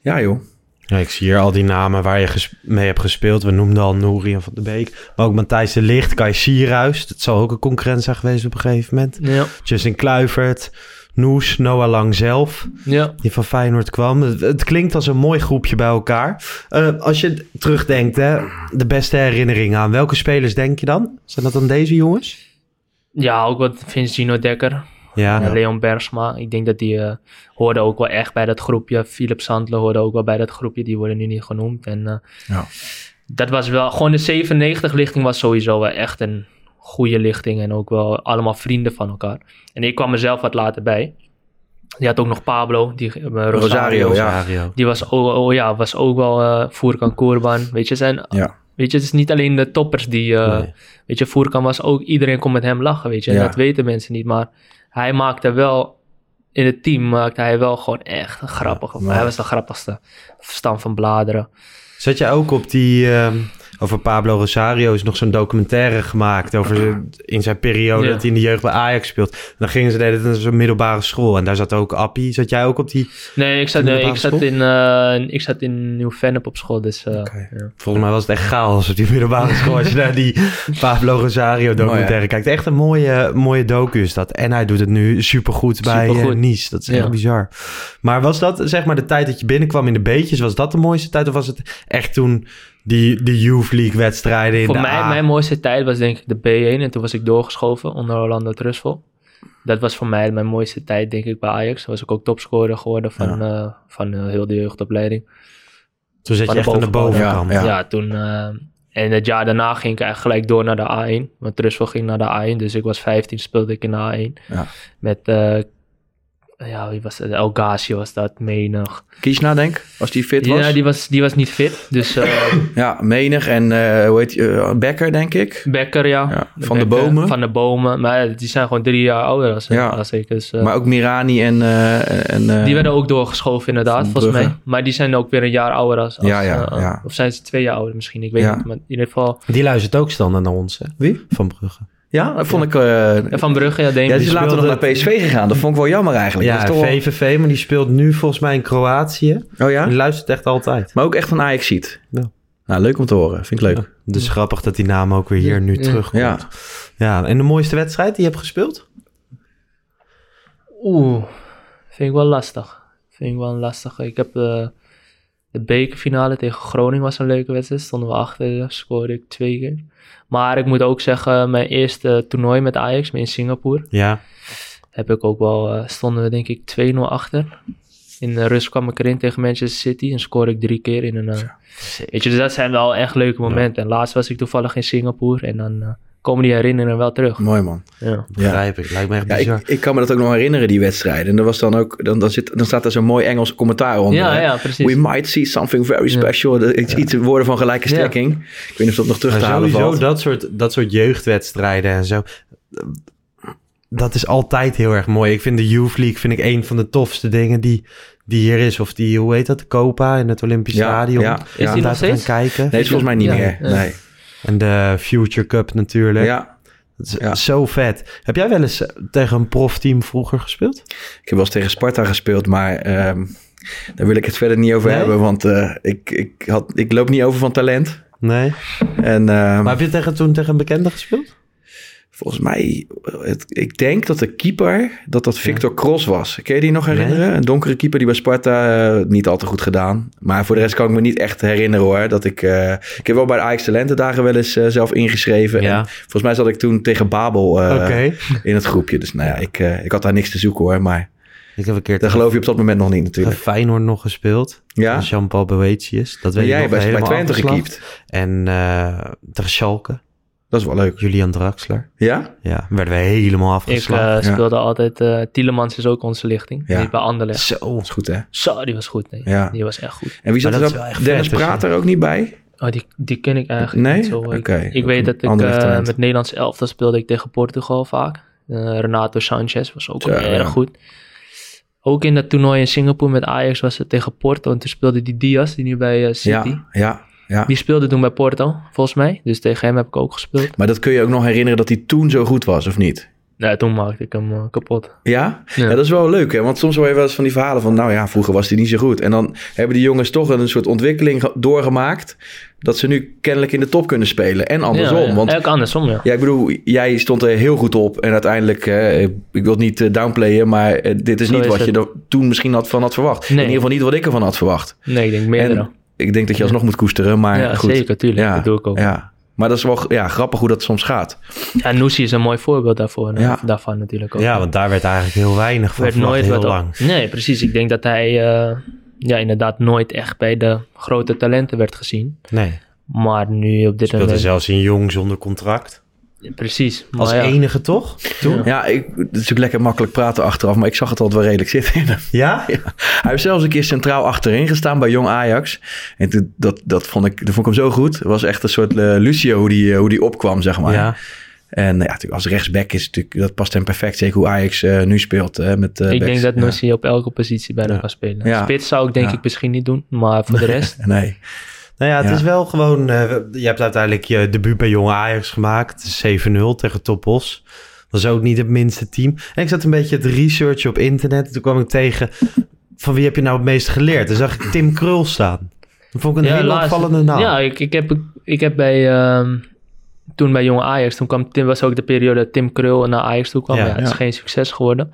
Ja, joh. Ja, ik zie hier al die namen waar je mee hebt gespeeld. We noemden al Nouri en Van de Beek. Maar ook Matthijs de Ligt, Kai Sierhuis. Dat zal ook een concurrent zijn geweest op een gegeven moment. Ja, Justin Kluivert, Noes, Noah Lang zelf. ja. die van Feyenoord kwam. Het, het klinkt als een mooi groepje bij elkaar. Eh, als je terugdenkt, hè, de beste herinneringen aan welke spelers denk je dan? Zijn dat dan deze jongens? ja, ook wat Vince Gino Dekker. Ja, en Leon Bergsma. Ik denk dat die eh hoorden ook wel echt bij dat groepje. Philip Sandler hoorde ook wel bij dat groepje. Die worden nu niet genoemd. En eh, Ja. dat was wel... Gewoon de 97 lichting was sowieso wel echt een goede lichting. En ook wel allemaal vrienden van elkaar. En ik kwam er zelf wat later bij. Je had ook nog Pablo, die, eh, Rosario. Rosario, ja. Rosario. Die was, ook- oh, ja, was ook wel eh Furkan Kurban. Weet je, zijn, Ja. weet je, het is niet alleen de toppers die... eh, Nee. Weet je, Furkan was ook... Iedereen kon met hem lachen, weet je. En Ja. dat weten mensen niet. Maar hij maakte wel... In het team maakte hij wel gewoon echt een grappige... mooi. hij was de grappigste. Stam van Bladeren. Zat jij ook op die... ehm, over Pablo Rosario is nog zo'n documentaire gemaakt over in zijn periode Ja. dat hij in de jeugd bij Ajax speelt. En dan gingen ze de hele tijd naar zo'n middelbare school en daar zat ook Appie. Zat jij ook op die? Nee, ik zat, nee, ik zat, in, eh, ik zat in Nieuw-Vennep op school, dus... eh, ja. Volgens mij was het echt chaos op die middelbare school als je naar die Pablo Rosario documentaire Mooi, kijkt. Echt een mooie, mooie docu is dat. En hij doet het nu supergoed bij Supergoed. eh, Nice. Dat is echt Ja. bizar. Maar was dat zeg maar de tijd dat je binnenkwam in de beetjes, was dat de mooiste tijd? Of was het echt toen die, de Youth League wedstrijden in Voor de mij, A? mijn mooiste tijd was denk ik de B1 en toen was ik doorgeschoven onder Orlando Trustful. Dat was voor mij mijn mooiste tijd denk ik bij Ajax. Toen was ik ook topscorer geworden van, eh, van eh, heel de jeugdopleiding. Toen zat van je echt aan de bovenkant. Ja. Ja, toen... eh, en het jaar daarna ging ik eigenlijk gelijk door naar de A1. Want Trustful ging naar de A1, dus ik was 15, speelde ik in de A1. Ja. Met, eh, ja, wie was het? El Ghazi was dat, menig. Kiesna, denk als die fit was. Ja, die was, die was niet fit, dus... eh, Ja, menig en eh, hoe heet je? eh, Becker, denk ik. Becker, ja. Ja, Van de Bomen. Van de Bomen. Maar die zijn gewoon drie jaar ouder als, Ja. als ik. Dus, eh, Maar ook Mirani en... eh, en eh, die werden ook doorgeschoven inderdaad, volgens mij. Maar die zijn ook weer een jaar ouder als... als Ja, ja, ja. Of zijn ze twee jaar ouder misschien, ik weet Ja. niet. Maar in ieder geval... Die luistert ook standaard naar ons, hè? Wie? Van Brugge. Ja, dat vond ik... eh, En Van Brugge, ja, ja, die is later nog naar PSV gegaan. Dat vond ik wel jammer eigenlijk. Ja, Dat is toch wel- VVV, maar die speelt nu volgens mij in Kroatië. Oh ja? Die luistert echt altijd. Maar ook echt een Ajax ziet. Ja. Nou, leuk om te horen. Vind ik leuk. Dus grappig dat die naam ook weer hier nu Ja. terugkomt. Ja. Ja. en de mooiste wedstrijd die je hebt gespeeld? Oeh, vind ik wel lastig. Vind ik wel lastig. Ik heb eh, de bekerfinale tegen Groningen was een leuke wedstrijd. Stonden we achter, scoorde ik twee keer. Maar ik moet ook zeggen, mijn eerste toernooi met Ajax in Singapore... Ja. heb ik ook wel, eh, stonden we denk ik 2-0 achter. In de rust kwam ik erin tegen Manchester City en scoorde ik drie keer in een... eh, weet je, dus dat zijn wel echt leuke momenten. En laatst was ik toevallig in Singapore en dan eh, komen die herinneringen wel terug. Mooi man. Ja. Begrijp ik. Lijkt me echt Ja, bizar. ik, ik kan me dat ook nog herinneren, die wedstrijd. En er was dan ook, dan, dan, zit, dan staat er zo'n mooi Engels commentaar onder. Ja, ja, precies. We might see something very Ja. special. Dat- Iets, iets woorden van gelijke Ja. strekking. Ik weet niet of dat nog terug te halen sowieso valt. dat soort, dat soort jeugdwedstrijden en zo. Dat is altijd heel erg mooi. Ik vind de Youth League vind ik een van de tofste dingen die, die hier is. Of die, hoe heet dat? De Copa in het Olympisch Ja, Stadion. ja, ja. Is die nog te gaan steeds? kijken. Nee, is volgens mij niet Ja. meer. Ja. Nee. En de Future Cup natuurlijk. Ja, Dat is Ja. zo vet. Heb jij wel eens tegen een profteam vroeger gespeeld? ik heb wel eens tegen Sparta gespeeld, maar ehm, daar wil ik het verder niet over Nee? hebben. Want eh, ik, ik, had, ik loop niet over van talent. Nee. En ehm, Maar heb je tegen, toen tegen een bekende gespeeld? Volgens mij, het, ik denk dat de keeper, dat dat Victor Cross was. Kun je die nog herinneren? Een donkere keeper die bij Sparta eh, niet al te goed gedaan. Maar voor de rest kan ik me niet echt herinneren hoor. Dat ik, eh, ik heb wel bij de Ajax Talentendagen wel eens eh, zelf ingeschreven. Ja. En volgens mij zat ik toen tegen Babel eh, in het groepje. Dus nou ja, ik, eh, ik had daar niks te zoeken hoor. Maar Ik heb een keer daar geloof je op dat moment nog niet natuurlijk. Feyenoord nog gespeeld. Ja? Jean-Paul Boetius. Dat weet En jij nog, bij, bij Twente gekiept. En eh tegen Schalke. Dat is wel leuk. Julian Draxler. Ja? Ja, werden we helemaal Ik afgeslagen. eh, speelde altijd, eh Tielemans is ook onze lichting. Ja. Die bij Anderlecht. Zo. Dat is goed hè? Zo, die was goed. Nee. Ja. Die was echt goed. En wie zat er dan? Dennis vet, dus Praat er ook niet bij? Oh, die, die ken ik eigenlijk Nee? niet zo. Ik, Oké. ik weet dat ik eh, talent. met Nederlands elftal speelde ik tegen Portugal vaak. Eh, Renato Sanchez was ook erg ja. goed. Ook in dat toernooi in Singapore met Ajax was het tegen Porto. En toen speelde die Diaz, die nu bij City. Ja, ja, ja. Die speelde toen bij Porto, volgens mij. Dus tegen hem heb ik ook gespeeld. Maar dat kun je ook nog herinneren dat hij toen zo goed was, of niet? Nou, toen maakte ik hem eh, kapot. Ja? ja? Ja. dat is wel leuk, hè? Want soms hoor je wel eens van die verhalen van... nou ja, vroeger was hij niet zo goed. En dan hebben die jongens toch een soort ontwikkeling ge- doorgemaakt... dat ze nu kennelijk in de top kunnen spelen. En andersom, Ja, ja. want... Ook andersom, ja. Ja, ik bedoel, jij stond er heel goed op. En uiteindelijk, eh, ik wil het niet eh, downplayen... maar eh, dit is Zo niet is wat je er toen misschien had van had verwacht. Nee. In ieder geval niet wat ik ervan had verwacht. Nee, ik denk meerdere. En ik denk dat je alsnog moet koesteren, maar ja, goed. zeker, tuurlijk. Dat doe ik ook. Ja, Ja. Maar dat is wel ja, grappig hoe dat soms gaat. Noesie is een mooi voorbeeld daarvoor. Ja. Daarvan natuurlijk ook. Ja, want daar werd eigenlijk heel weinig van werd nooit heel wat lang. Op. Nee, precies. Ik denk dat hij eh, ja, inderdaad nooit echt bij de grote talenten werd gezien. Nee. Maar nu op dit Speelde moment... zelfs in jong zonder contract. Precies. Maar Als ja. enige toch? Toen? Ja? Ja, ik, het is natuurlijk lekker makkelijk praten achteraf, maar ik zag het altijd wel redelijk zitten in hem. Hij heeft zelfs een keer centraal achterin gestaan bij Jong Ajax. En toen- dat, dat, vond ik, dat vond ik hem zo goed. Het was echt een soort eh, Lucio hoe die, eh, hoe die opkwam, zeg maar. Ja. En ja, natuurlijk als rechtsback is natuurlijk, dat past hem perfect. Zeker hoe Ajax eh, nu speelt. eh, met, eh, ik backs. denk dat Ja. Nosie op elke positie bijna Ja. kan spelen. Ja. Spits zou ik denk Ja. ik misschien niet doen. Maar voor de rest... Nee. Nou ja, het Ja. is wel gewoon... eh, je hebt uiteindelijk je debuut bij Jonge Ajax gemaakt. 7-0 tegen Topos. Dat is ook niet het minste team. En ik zat een beetje te researchen op internet. Toen kwam ik tegen... Van wie heb je nou het meest geleerd? Toen zag ik Tim Krul staan. Dat vond ik een hele laatst- opvallende naam. Ja, ik, ik, heb, ik heb bij... ehm, toen bij jonge Ajax, toen kwam Tim, was ook de periode dat Tim Krul naar Ajax toe kwam. Ja, Ja, het is ja. geen succes geworden.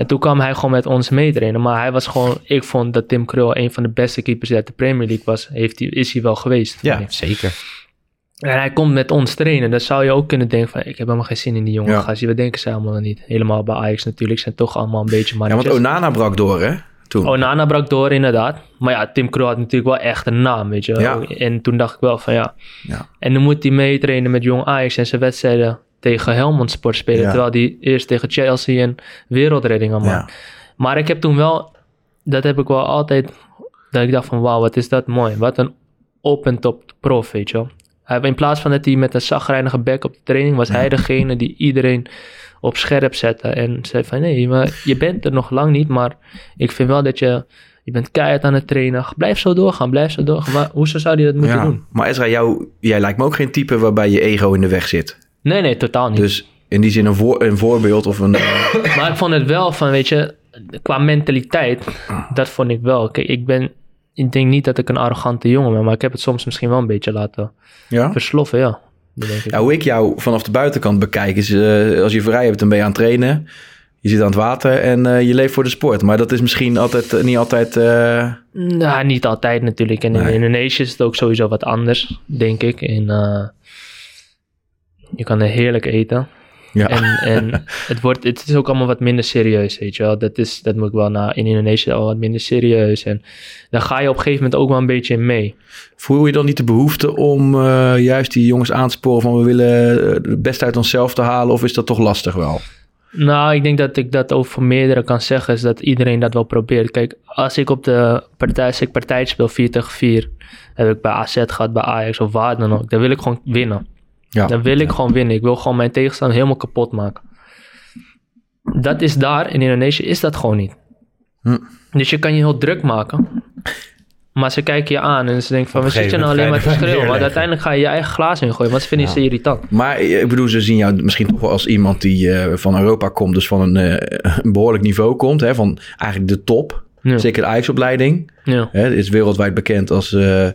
En toen kwam hij gewoon met ons meetrainen. Maar hij was gewoon... Ik vond dat Tim Krul een van de beste keepers uit de Premier League was. Heeft hij, is hij wel geweest. ja zeker. En hij komt met ons trainen. Dan zou je ook kunnen denken van... Ik heb helemaal geen zin in die jonge Ja. Wat denken ze allemaal niet? Helemaal bij Ajax natuurlijk. Zijn toch allemaal een beetje Ja, want mannetjes. Onana brak door, hè? Toen. Onana brak door inderdaad. Maar ja, Tim Krul had natuurlijk wel echt een naam, weet je. Ja. En toen dacht ik wel van ja. Ja. En dan moet hij meetrainen met Jong Ajax en zijn wedstrijden tegen Helmond Sport spelen. Ja. Terwijl hij eerst tegen Chelsea en wereldredding Ja. maakt. Maar ik heb toen wel, dat heb ik wel altijd, dat ik dacht van wauw, wat is dat mooi. Wat een op en top prof, weet je wel. Hij, in plaats van dat hij met een zagrijnige bek op de training, was hij degene die iedereen op scherp zette. En zei van nee, maar je bent er nog lang niet, maar ik vind wel dat je, je bent keihard aan het trainen. Blijf zo doorgaan, blijf zo doorgaan. Maar hoezo zou hij dat moeten Ja. doen? Maar Ezra, jou, jij lijkt me ook geen type waarbij je ego in de weg zit. Nee, nee, totaal niet. Dus in die zin een, voor, een voorbeeld of een... Maar ik vond het wel van, weet je, qua mentaliteit, dat vond ik wel. Kijk, ik ben, ik denk niet dat ik een arrogante jongen ben, maar ik heb het soms misschien wel een beetje laten ja? versloffen, ja. Ja, hoe ik jou vanaf de buitenkant bekijk is, eh, als je vrij hebt, dan ben je aan het trainen. Je zit aan het water en eh, je leeft voor de sport. Maar dat is misschien altijd, eh, niet altijd... eh, Nou, niet altijd natuurlijk. En in Nee. Indonesië is het ook sowieso wat anders, denk ik. En, je kan er heerlijk eten. ja. En, en het, wordt, het is ook allemaal wat minder serieus, weet je wel. Dat, is, dat moet ik wel na, in Indonesië al wat minder serieus. En daar ga je op een gegeven moment ook wel een beetje in mee. Voel je dan niet de behoefte om eh, juist die jongens aan te sporen van we willen eh, het beste uit onszelf te halen? Of is dat toch lastig wel? Nou, ik denk dat ik dat ook voor meerdere kan zeggen, is dat iedereen dat wel probeert. Kijk, als ik op de partij, als ik partij speel 4 tegen 4, heb ik bij AZ gehad, bij Ajax of waar dan ook, dan wil ik gewoon winnen. Ja. Dan wil ik gewoon winnen. Ik wil gewoon mijn tegenstander helemaal kapot maken. Dat is daar, in Indonesië is dat gewoon niet. Hm. Dus je kan je heel druk maken. Maar ze kijken je aan en ze denken van, Op wat een zit je nou alleen maar te schreeuwen? Maar uiteindelijk ga je je eigen glaas ingooien, want ze vinden ze irritant. Maar eh, ik bedoel, ze zien jou misschien toch wel als iemand die eh, van Europa komt, dus van een, eh, een behoorlijk niveau komt, hè, van eigenlijk de top. Ja. Zeker de Ajax-opleiding. Ja, Hè, is wereldwijd bekend als ja,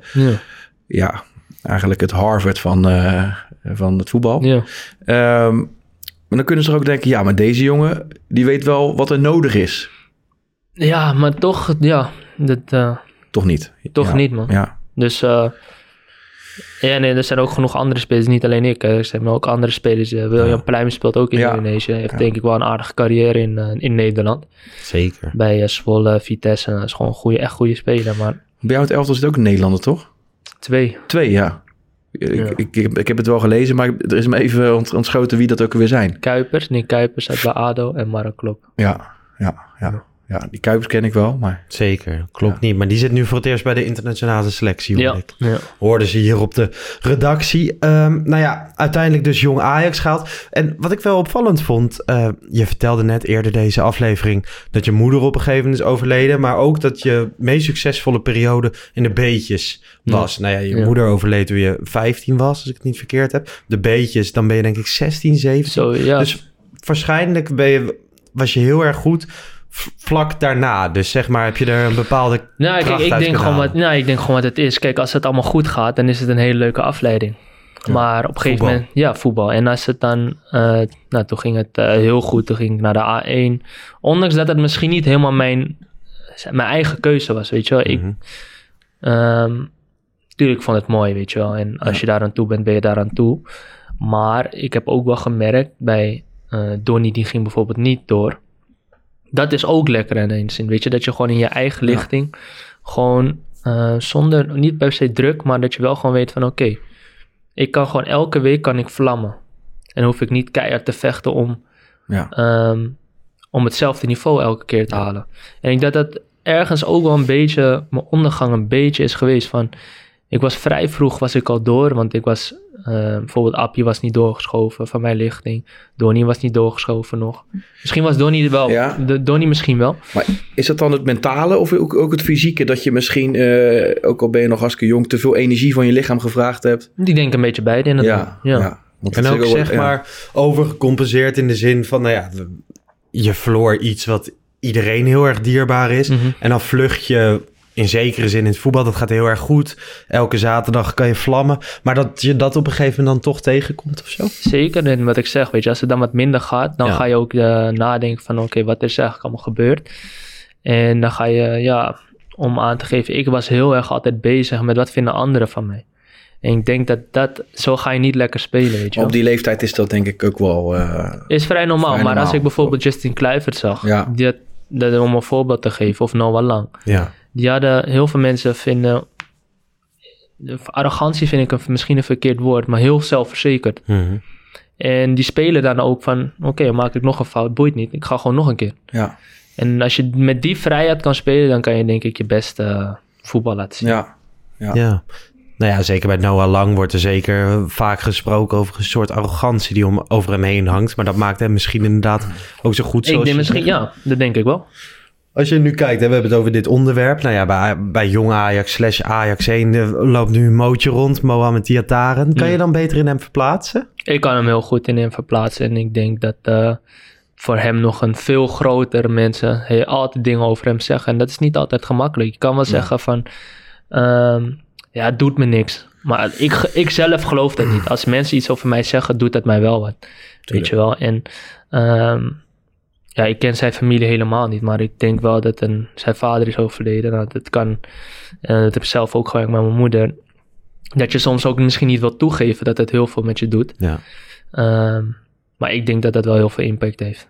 ja, eigenlijk het Harvard van, van het voetbal. ja. Ehm, maar dan kunnen ze er ook denken, ja, maar deze jongen, die weet wel wat er nodig is. Ja, maar toch, ja, dat, eh, Toch niet? toch Ja. niet, man. Ja, Dus eh, ja, nee, er zijn ook genoeg andere spelers, niet alleen ik. hè. Er zijn ook andere spelers. eh, William Pluim speelt ook in Ja. Indonesië. Heeft Ja. denk ik wel een aardige carrière in, eh, in Nederland. Zeker. Bij eh, Zwolle, Vitesse. Dat is gewoon een goede, echt goede speler. Maar bij jou het elftal zit ook een Nederlander, toch? twee. Twee, ja. Ik, Ja. Ik, ik, heb, ik heb het wel gelezen, maar er is me even ont- ontschoten wie dat ook weer zijn. Kuipers, Nick Kuipers uit bij ADO en Mark Klop. Ja, ja, ja. Ja, die Kuipers ken ik wel, maar... Zeker, klopt niet. Maar die zit nu voor het eerst bij de internationale selectie, hoor Ja, ik. ja. Hoorden ze hier op de redactie. Ehm, nou ja, uiteindelijk dus jong Ajax gehaald. En wat ik wel opvallend vond... eh, je vertelde net eerder deze aflevering... dat je moeder op een gegeven moment is overleden... maar ook dat je meest succesvolle periode in de beetjes was. Nou ja, je Ja. moeder overleed toen je 15 was... als ik het niet verkeerd heb. De beetjes, dan ben je denk ik 16, 17. Zo, ja. Dus waarschijnlijk ben je, was je heel erg goed vlak daarna. Dus zeg maar, heb je er een bepaalde Nou, kijk, ik denk, gewoon wat, nou, ik denk gewoon wat het is. Kijk, als het allemaal goed gaat, dan is het een hele leuke afleiding. maar op een gegeven voetbal. moment, ja, voetbal. En als het dan, eh, nou, toen ging het eh, heel goed. Toen ging ik naar de A1. Ondanks dat het misschien niet helemaal mijn, mijn eigen keuze was, weet je wel. Ik, ehm, tuurlijk vond het mooi, weet je wel. En als je daar aan toe bent, ben je daar aan toe. Maar ik heb ook wel gemerkt bij eh Donny, die ging bijvoorbeeld niet door. Dat is ook lekker in een zin, weet je. Dat je gewoon in je eigen lichting gewoon eh, zonder, niet per se druk, maar dat je wel gewoon weet van oké, ik kan gewoon elke week kan ik vlammen. En hoef ik niet keihard te vechten om, Ja. ehm, om hetzelfde niveau elke keer te halen. En ik denk dat dat ergens ook wel een beetje, mijn ondergang een beetje is geweest van, ik was vrij vroeg was ik al door, want ik was Eh, bijvoorbeeld Appie was niet doorgeschoven van mijn lichting. Donnie was niet doorgeschoven nog. Misschien was Donnie er wel. Ja. De, Donnie misschien wel. Maar is dat dan het mentale of ook, ook het fysieke? Dat je misschien, eh, ook al ben je nog hartstikke jong, te veel energie van je lichaam gevraagd hebt? Die denken een beetje beide inderdaad. Ja, Ja. ja. Want En ook wel- zeg ja. maar overgecompenseerd in de zin van, nou ja, je verloor iets wat iedereen heel erg dierbaar is. Mhm. En dan vlucht je in zekere zin in het voetbal, dat gaat heel erg goed. Elke zaterdag kan je vlammen. Maar dat je dat op een gegeven moment dan toch tegenkomt of zo? Zeker, en wat ik zeg, weet je, als het dan wat minder gaat, dan Ja. ga je ook eh, nadenken van, oké, wat is eigenlijk allemaal gebeurd? En dan ga je, ja, om aan te geven, ik was heel erg altijd bezig met wat vinden anderen van mij. En ik denk dat dat, zo ga je niet lekker spelen, weet je wel. Op die leeftijd is dat denk ik ook wel... eh, Is vrij normaal, Vrij maar als ik bijvoorbeeld Justin Kluivert zag, Ja. die had, dat, om een voorbeeld te geven, of Noah Lang, Ja. Die hadden, heel veel mensen vinden, arrogantie vind ik een, misschien een verkeerd woord, maar heel zelfverzekerd. Mhm. En die spelen dan ook van, oké, maak ik nog een fout, boeit niet, ik ga gewoon nog een keer. ja, En als je met die vrijheid kan spelen, dan kan je denk ik je beste eh, voetbal laten zien. ja. Ja. Ja. Nou ja, zeker bij Noah Lang wordt er zeker vaak gesproken over een soort arrogantie die om, over hem heen hangt. Maar dat maakt hem misschien inderdaad ook zo goed ik zoals denk je misschien, zegt. ja, dat denk ik wel. Als je nu kijkt, hè, we hebben het over dit onderwerp. Nou ja, bij, bij jong Ajax slash Ajax 1 eh, loopt nu een mootje rond, Mohamed Diataren. Kan je dan beter in hem verplaatsen? Ik kan hem heel goed in hem verplaatsen. En ik denk dat eh, voor hem nog een veel grotere mensen he- altijd dingen over hem zeggen. En dat is niet altijd gemakkelijk. Je kan wel zeggen van, ehm, ja, het doet me niks. Maar ik, ik zelf geloof dat niet. Als mensen iets over mij zeggen, doet dat mij wel wat. Weet je wel. En ehm, ja, ik ken zijn familie helemaal niet. Maar ik denk wel dat een, zijn vader is overleden. Nou, dat kan, eh, dat heb ik zelf ook gewerkt met mijn moeder. Dat je soms ook misschien niet wil toegeven dat het heel veel met je doet. Ja. Ehm, maar ik denk dat dat wel heel veel impact heeft.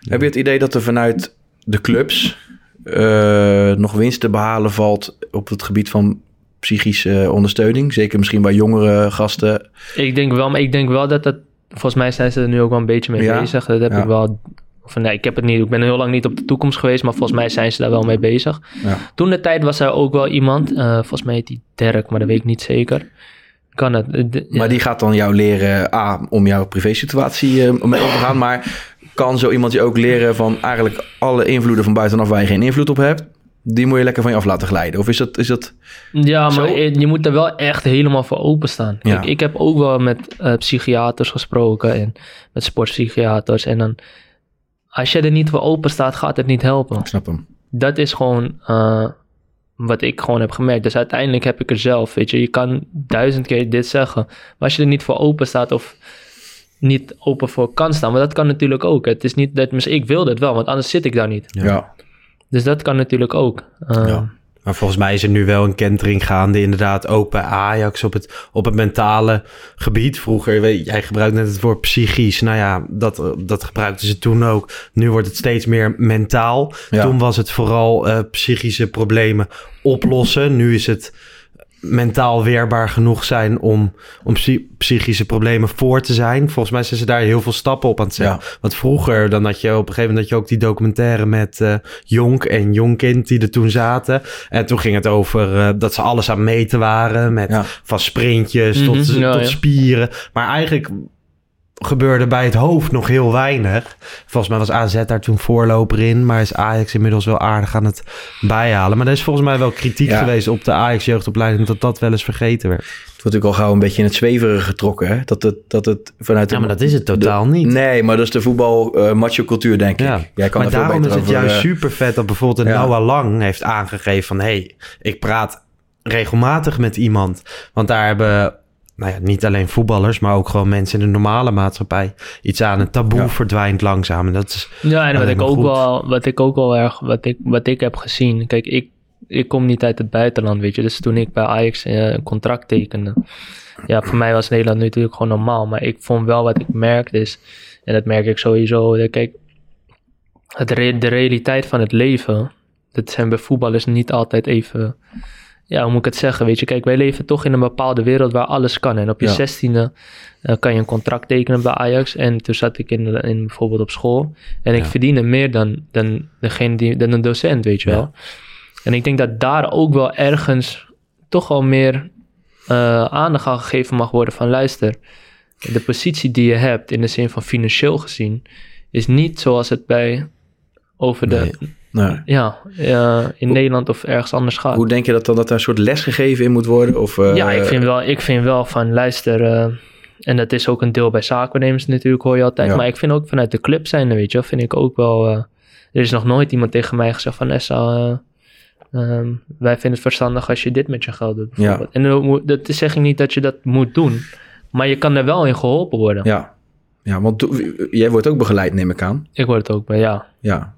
Heb je het idee dat er vanuit de clubs eh, nog winst te behalen valt op het gebied van psychische ondersteuning? Zeker misschien bij jongere gasten. Ik denk wel, maar ik denk wel dat dat... Volgens mij zijn ze er nu ook wel een beetje mee Ja, bezig. Dat heb ja. ik wel... Of nee, ik heb het niet. Ik ben heel lang niet op de toekomst geweest, maar volgens mij zijn ze daar wel mee bezig. Ja. Toen de tijd was er ook wel iemand, eh, volgens mij heet die Dirk, maar dat weet ik niet zeker. Kan het? eh, ja. Maar die gaat dan jou leren A, om jouw privésituatie eh, mee om te gaan. Maar kan zo iemand je ook leren van eigenlijk alle invloeden van buitenaf waar je geen invloed op hebt. Die moet je lekker van je af laten glijden. Of is dat... Is dat Ja, maar je je moet er wel echt helemaal voor openstaan. Ja. Ik, ik heb ook wel met psychiaters gesproken en met sportpsychiaters. En dan, als je er niet voor open staat, gaat het niet helpen. ik snap hem. Dat is gewoon eh, wat ik gewoon heb gemerkt. Dus uiteindelijk heb ik er zelf, weet je. Je kan duizend keer dit zeggen. Maar als je er niet voor open staat of niet open voor kan staan. Maar dat kan natuurlijk ook. Het is niet dat, ik wil dat wel, want anders zit ik daar niet. Ja. Dus dat kan natuurlijk ook. Eh, Ja. Maar volgens mij is er nu wel een kentering gaande, inderdaad, ook bij Ajax op het, op het mentale gebied. Vroeger, weet, jij gebruikt net het woord psychisch. Nou ja, dat, dat gebruikten ze toen ook. Nu wordt het steeds meer mentaal. Ja. Toen was het vooral eh, psychische problemen oplossen. Nu is het mentaal weerbaar genoeg zijn om, om psy- psychische problemen voor te zijn. Volgens mij zijn ze daar heel veel stappen op aan het zetten. Want vroeger, dan had je op een gegeven moment had je ook die documentaire met eh Jonk en Jonkind die er toen zaten. En toen ging het over eh, dat ze alles aan meten waren. Met Ja. van sprintjes Mhm, tot, ja, tot ja. spieren. Maar eigenlijk gebeurde bij het hoofd nog heel weinig. Volgens mij was AZ daar toen voorloper in. Maar is Ajax inmiddels wel aardig aan het bijhalen. Maar er is volgens mij wel kritiek Ja. geweest op de Ajax jeugdopleiding... dat dat wel eens vergeten werd. Het wordt ook al gauw een beetje in het zweverige getrokken. Hè? Dat, het, dat het vanuit... de- Ja, maar dat is het totaal de- niet. Nee, maar dat is de voetbal eh, denk Ja. ik. Jij kan maar veel daarom is het over, juist eh, super vet dat bijvoorbeeld een ja. Noah Lang heeft aangegeven van... hé, hey, ik praat regelmatig met iemand. Want daar hebben nou ja, niet alleen voetballers... maar ook gewoon mensen in de normale maatschappij iets aan. Het taboe Ja. verdwijnt langzaam. En dat is Ja, en wat ik, ook goed. wel, wat ik ook wel erg, wat ik, wat ik heb gezien. Kijk, ik, ik kom niet uit het buitenland, weet je. Dus toen ik bij Ajax eh, een contract tekende. Ja, voor mij was Nederland natuurlijk gewoon normaal. Maar ik vond wel wat ik merkte is, en dat merk ik sowieso. Dat, kijk, het re- de realiteit van het leven, dat zijn bij voetballers niet altijd even... Ja, hoe moet ik het zeggen? Weet je, kijk, wij leven toch in een bepaalde wereld waar alles kan. En op je Ja. zestiende eh, kan je een contract tekenen bij Ajax. En toen zat ik in, in bijvoorbeeld op school. En ik verdiende meer dan, dan, degene die, dan een docent, weet je Ja. wel. En ik denk dat daar ook wel ergens toch wel meer eh, aandacht aan gegeven mag worden van luister, de positie die je hebt in de zin van financieel gezien, is niet zoals het bij over de, Nee. Ja, in Nederland of ergens anders gaat. Hoe denk je dat dan dat daar een soort les gegeven in moet worden? Of, eh, ja, ik vind, wel, ik vind wel van luister, eh, en dat is ook een deel bij zaakwaarnemers natuurlijk, hoor je altijd. Ja. Maar ik vind ook vanuit de club zijn, weet je vind ik ook wel. eh, er is nog nooit iemand tegen mij gezegd van Essa, eh, ehm, wij vinden het verstandig als je dit met je geld doet. bijvoorbeeld. En dan moet- dat zeg ik niet dat je dat moet doen, maar je kan er wel in geholpen worden. Ja, ja want jij wordt ook begeleid, neem ik aan. Ik word het ook bij, ja. Ja.